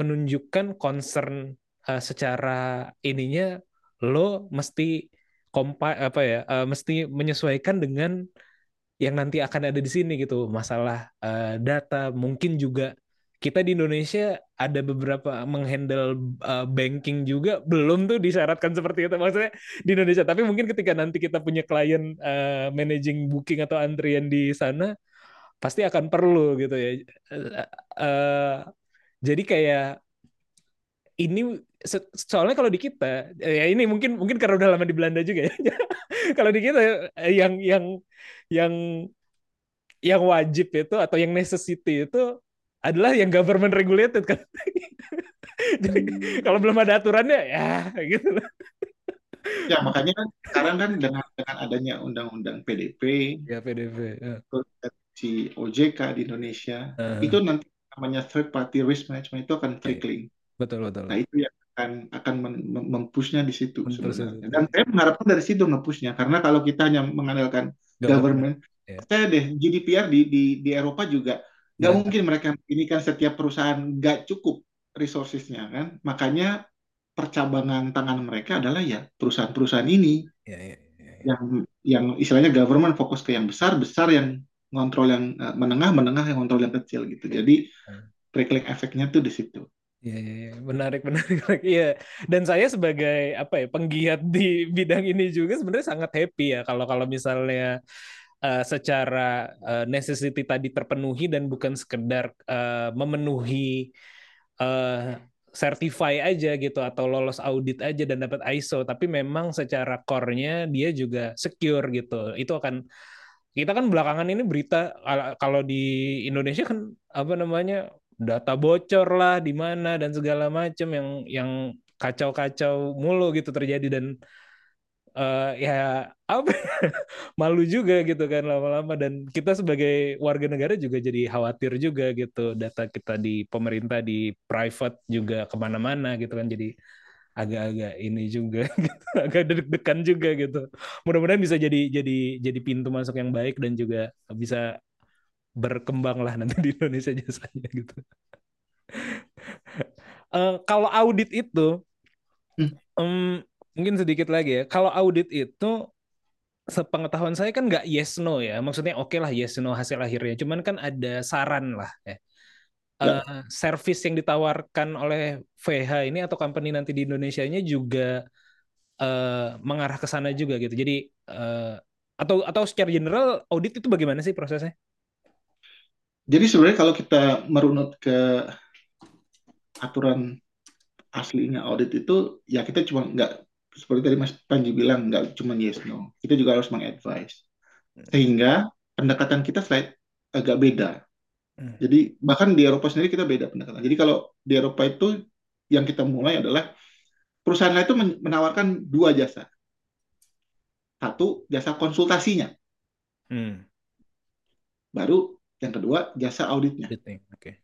menunjukkan concern eh, secara ininya lo mesti kompa apa ya, eh, mesti menyesuaikan dengan yang nanti akan ada di sini gitu. Masalah eh, data. Mungkin juga kita di Indonesia ada beberapa menghandle eh, banking juga. Belum tuh disyaratkan seperti itu maksudnya di Indonesia. Tapi mungkin ketika nanti kita punya klien eh, managing booking atau antrian di sana pasti akan perlu gitu ya. Eh, jadi kayak ini soalnya kalau di kita ya ini mungkin mungkin karena udah lama di Belanda juga ya kalau di kita eh, yang yang yang yang wajib itu atau yang necessity itu adalah yang government regulated kan. Jadi kalau belum ada aturannya ya gitu lah. Ya, makanya kan sekarang kan dengan dengan adanya undang-undang PDP, Ya PDP. ya. si OJK di Indonesia, Eh, itu nanti namanya third party risk management itu akan trickling. betul betul. Nah, itu yang akan akan mempushnya di situ sebenarnya. Dan saya mengharapkan dari situ ngepushnya, karena kalau kita hanya mengandalkan government, ya. saya deh GDPR di di di Eropa juga nggak Ya. mungkin mereka ini kan setiap perusahaan nggak cukup resourcesnya kan, makanya percabangan tangan mereka adalah ya perusahaan-perusahaan ini ya, ya. yang yang istilahnya government fokus ke yang besar, besar yang ngontrol yang menengah, menengah yang ngontrol yang kecil gitu. Jadi Hmm. trickling efeknya tuh di situ. Iya, iya, iya. menarik, menarik. Iya. Dan saya sebagai apa ya penggiat di bidang ini juga sebenarnya sangat happy ya kalau kalau misalnya eh, secara eh, necessity tadi terpenuhi dan bukan sekedar eh, memenuhi eh, certify aja gitu atau lolos audit aja dan dapat ISO, tapi memang secara core-nya dia juga secure gitu. Itu akan kita kan belakangan ini berita kalau- di Indonesia kan apa namanya data bocor lah di mana dan segala macam yang yang kacau-kacau mulu gitu terjadi dan eh, ya apa malu juga gitu kan lama-lama dan kita sebagai warga negara juga jadi khawatir juga gitu data kita di pemerintah di private juga ke mana-mana gitu kan. Jadi agak-agak ini juga gitu agak deg-degan juga gitu mudah-mudahan bisa jadi jadi jadi pintu masuk yang baik dan juga bisa berkembang lah nanti di Indonesia jasanya gitu. Eh, kalau audit itu, Hmm. em, mungkin sedikit lagi ya. Kalau audit itu, sepengetahuan saya kan nggak yes no ya. Maksudnya oke lah yes no hasil akhirnya. Cuman kan ada saran lah ya. Eh, service yang ditawarkan oleh VH ini atau company nanti di Indonesia-nya juga eh, mengarah ke sana juga gitu. Jadi eh, atau atau secara general audit itu bagaimana sih prosesnya? Jadi sebenarnya kalau kita merunut ke aturan aslinya audit itu, ya kita cuma nggak seperti tadi Mas Panji bilang nggak cuma yes no, kita juga harus mengadvise. Sehingga pendekatan kita slight agak beda. Hmm. Jadi bahkan di Eropa sendiri kita beda pendekatan. Jadi kalau di Eropa itu yang kita mulai adalah perusahaan lain itu men- menawarkan dua jasa. Satu jasa konsultasinya, Hmm. baru yang kedua jasa auditnya. Oke.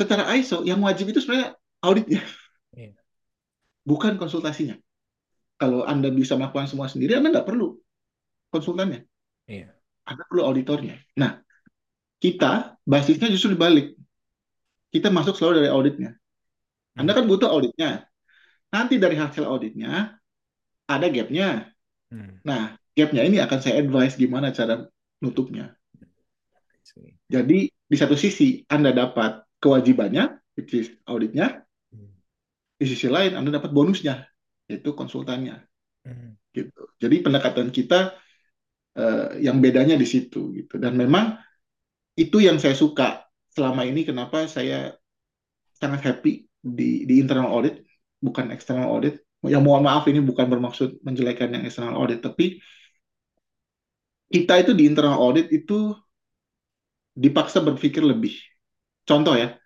Secara ISO yang wajib itu sebenarnya auditnya, Iya. bukan konsultasinya. Kalau Anda bisa melakukan semua sendiri, Anda nggak perlu konsultannya. Iya. Anda perlu auditornya. Nah, kita basisnya justru dibalik. Kita masuk selalu dari auditnya. Anda kan butuh auditnya. Nanti dari hasil auditnya ada gapnya. Hmm. Nah, gapnya ini akan saya advise gimana cara nutupnya. Jadi di satu sisi Anda dapat kewajibannya, which is auditnya. Hmm. Di sisi lain Anda dapat bonusnya, yaitu konsultannya. Hmm. Gitu. Jadi pendekatan kita eh, yang bedanya di situ gitu. Dan memang itu yang saya suka selama ini. Kenapa saya sangat happy di di internal audit, bukan external audit. Ya mohon maaf ini bukan bermaksud menjelekan yang external audit, tapi kita itu di internal audit itu dipaksa berpikir lebih. Contoh ya,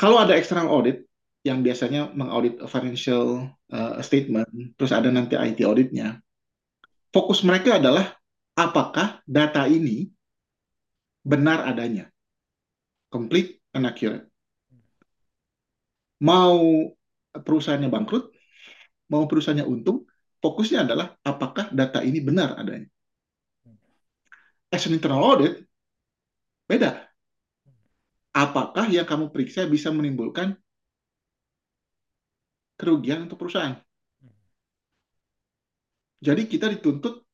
kalau ada external audit yang biasanya mengaudit financial uh, statement, terus ada nanti IT auditnya, fokus mereka adalah apakah data ini benar adanya, complete and accurate. Mau perusahaannya bangkrut, mau perusahaannya untung, fokusnya adalah apakah data ini benar adanya. As an internal audit, beda. Apakah yang kamu periksa bisa menimbulkan kerugian untuk perusahaan? Jadi kita dituntut,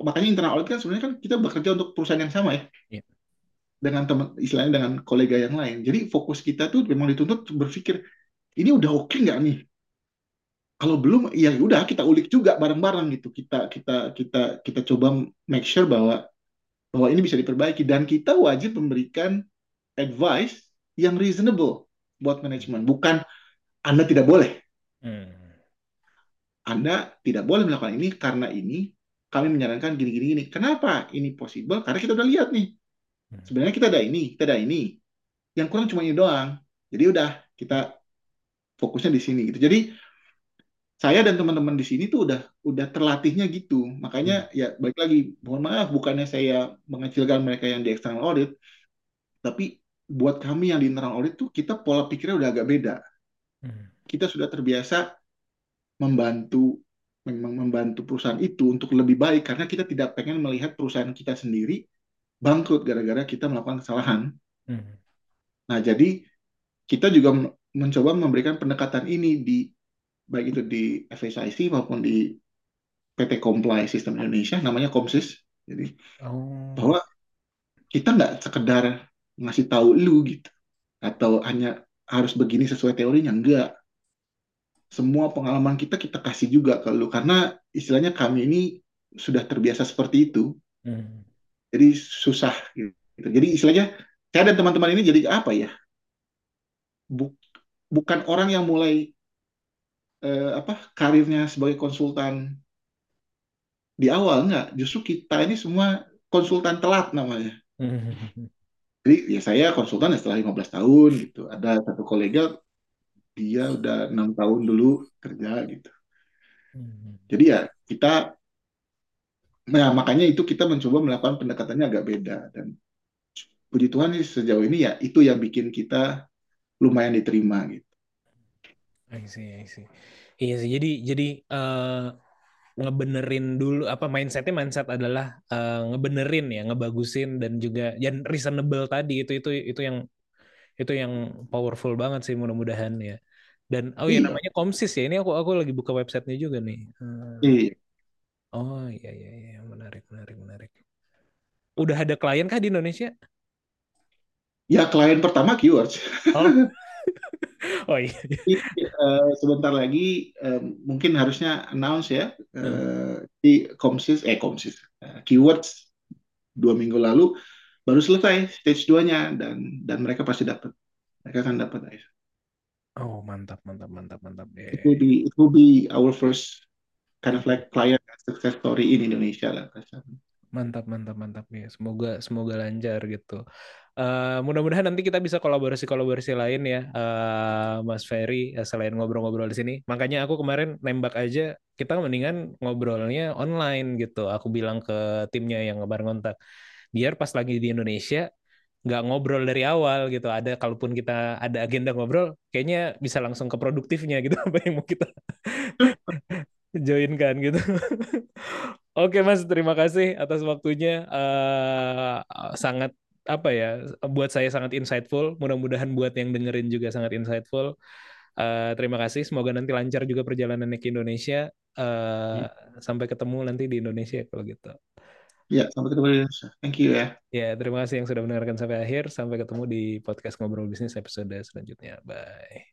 makanya internal audit kan sebenarnya kan kita bekerja untuk perusahaan yang sama ya. Iya. Dengan teman, istilahnya dengan kolega yang lain. Jadi fokus kita tuh memang dituntut berpikir, ini udah oke nggak nih? Kalau belum, ya udah kita ulik juga bareng-bareng gitu. Kita kita kita kita coba make sure bahwa bahwa ini bisa diperbaiki dan kita wajib memberikan advice yang reasonable buat manajemen. Bukan Anda tidak boleh. Hmm. Anda tidak boleh melakukan ini karena ini kami menyarankan gini gini. Kenapa ini possible? Karena kita udah lihat nih. Sebenarnya kita ada ini, kita ada ini. Yang kurang cuma ini doang. Jadi udah kita fokusnya di sini gitu. Jadi saya dan teman-teman di sini tuh udah udah terlatihnya gitu. Makanya ya balik lagi, mohon maaf bukannya saya mengecilkan mereka yang di external audit, tapi buat kami yang di internal audit tuh kita pola pikirnya udah agak beda. Hmm. Kita sudah terbiasa membantu memang membantu perusahaan itu untuk lebih baik karena kita tidak pengen melihat perusahaan kita sendiri bangkrut gara-gara kita melakukan kesalahan. Hmm. Nah, jadi kita juga mencoba memberikan pendekatan ini di baik itu di FSIC maupun di PT Comply Sistem Indonesia, namanya Komsis. Jadi Oh. bahwa kita nggak sekedar ngasih tahu lu gitu, atau hanya harus begini sesuai teorinya, enggak. Semua pengalaman kita kita kasih juga ke lu karena istilahnya kami ini sudah terbiasa seperti itu, Hmm. Jadi susah gitu. Jadi istilahnya saya dan teman-teman ini jadi apa ya? Bu- bukan orang yang mulai eh, apa karirnya sebagai konsultan di awal enggak justru kita ini semua konsultan telat namanya jadi ya saya konsultan ya setelah 15 tahun gitu ada satu kolega dia udah enam tahun dulu kerja gitu Hmm. jadi ya kita nah makanya itu kita mencoba melakukan pendekatannya agak beda dan puji Tuhan sih sejauh ini ya itu yang bikin kita lumayan diterima gitu I see, I see. Iya sih, jadi jadi eh, ngebenerin dulu apa mindsetnya mindset adalah eh, ngebenerin ya, ngebagusin dan juga dan reasonable tadi itu itu itu yang itu yang powerful banget sih mudah-mudahan ya. Dan oh ya iya namanya Komsis ya. Ini aku aku lagi buka websitenya juga nih. Eh, iya oh iya iya iya menarik menarik menarik. Udah ada klien kah di Indonesia? ya klien pertama keywords Oh oh iya. Jadi, eh, sebentar lagi eh, mungkin harusnya announce ya eh, di Komsis eh Komsis eh, keywords dua minggu lalu baru selesai stage 2-nya dan dan mereka pasti dapat mereka akan dapat guys. Oh mantap mantap mantap mantap. Ya, It will be it will be our first kind of like client success story in Indonesia lah kasarnya. Mantap, mantap, mantap ya. Semoga semoga lancar gitu. Eh, mudah-mudahan nanti kita bisa kolaborasi-kolaborasi lain ya, eh, Mas Ferry, eh, selain ngobrol-ngobrol di sini. Makanya aku kemarin nembak aja, kita mendingan ngobrolnya online gitu. Aku bilang ke timnya yang kemarin kontak, biar pas lagi di Indonesia nggak ngobrol dari awal gitu. Ada kalaupun kita ada agenda ngobrol, kayaknya bisa langsung ke produktifnya gitu apa yang mau kita join kan gitu. Oke Mas, terima kasih atas waktunya. Eh, sangat apa ya, buat saya sangat insightful. Mudah-mudahan buat yang dengerin juga sangat insightful. Eh, terima kasih. Semoga nanti lancar juga perjalanannya ke Indonesia. Eh, sampai ketemu nanti di Indonesia kalau gitu. Ya, sampai ketemu di Indonesia. Thank you ya. Ya, terima kasih yang sudah mendengarkan sampai akhir. Sampai ketemu di podcast Ngobrol Bisnis episode selanjutnya. Bye.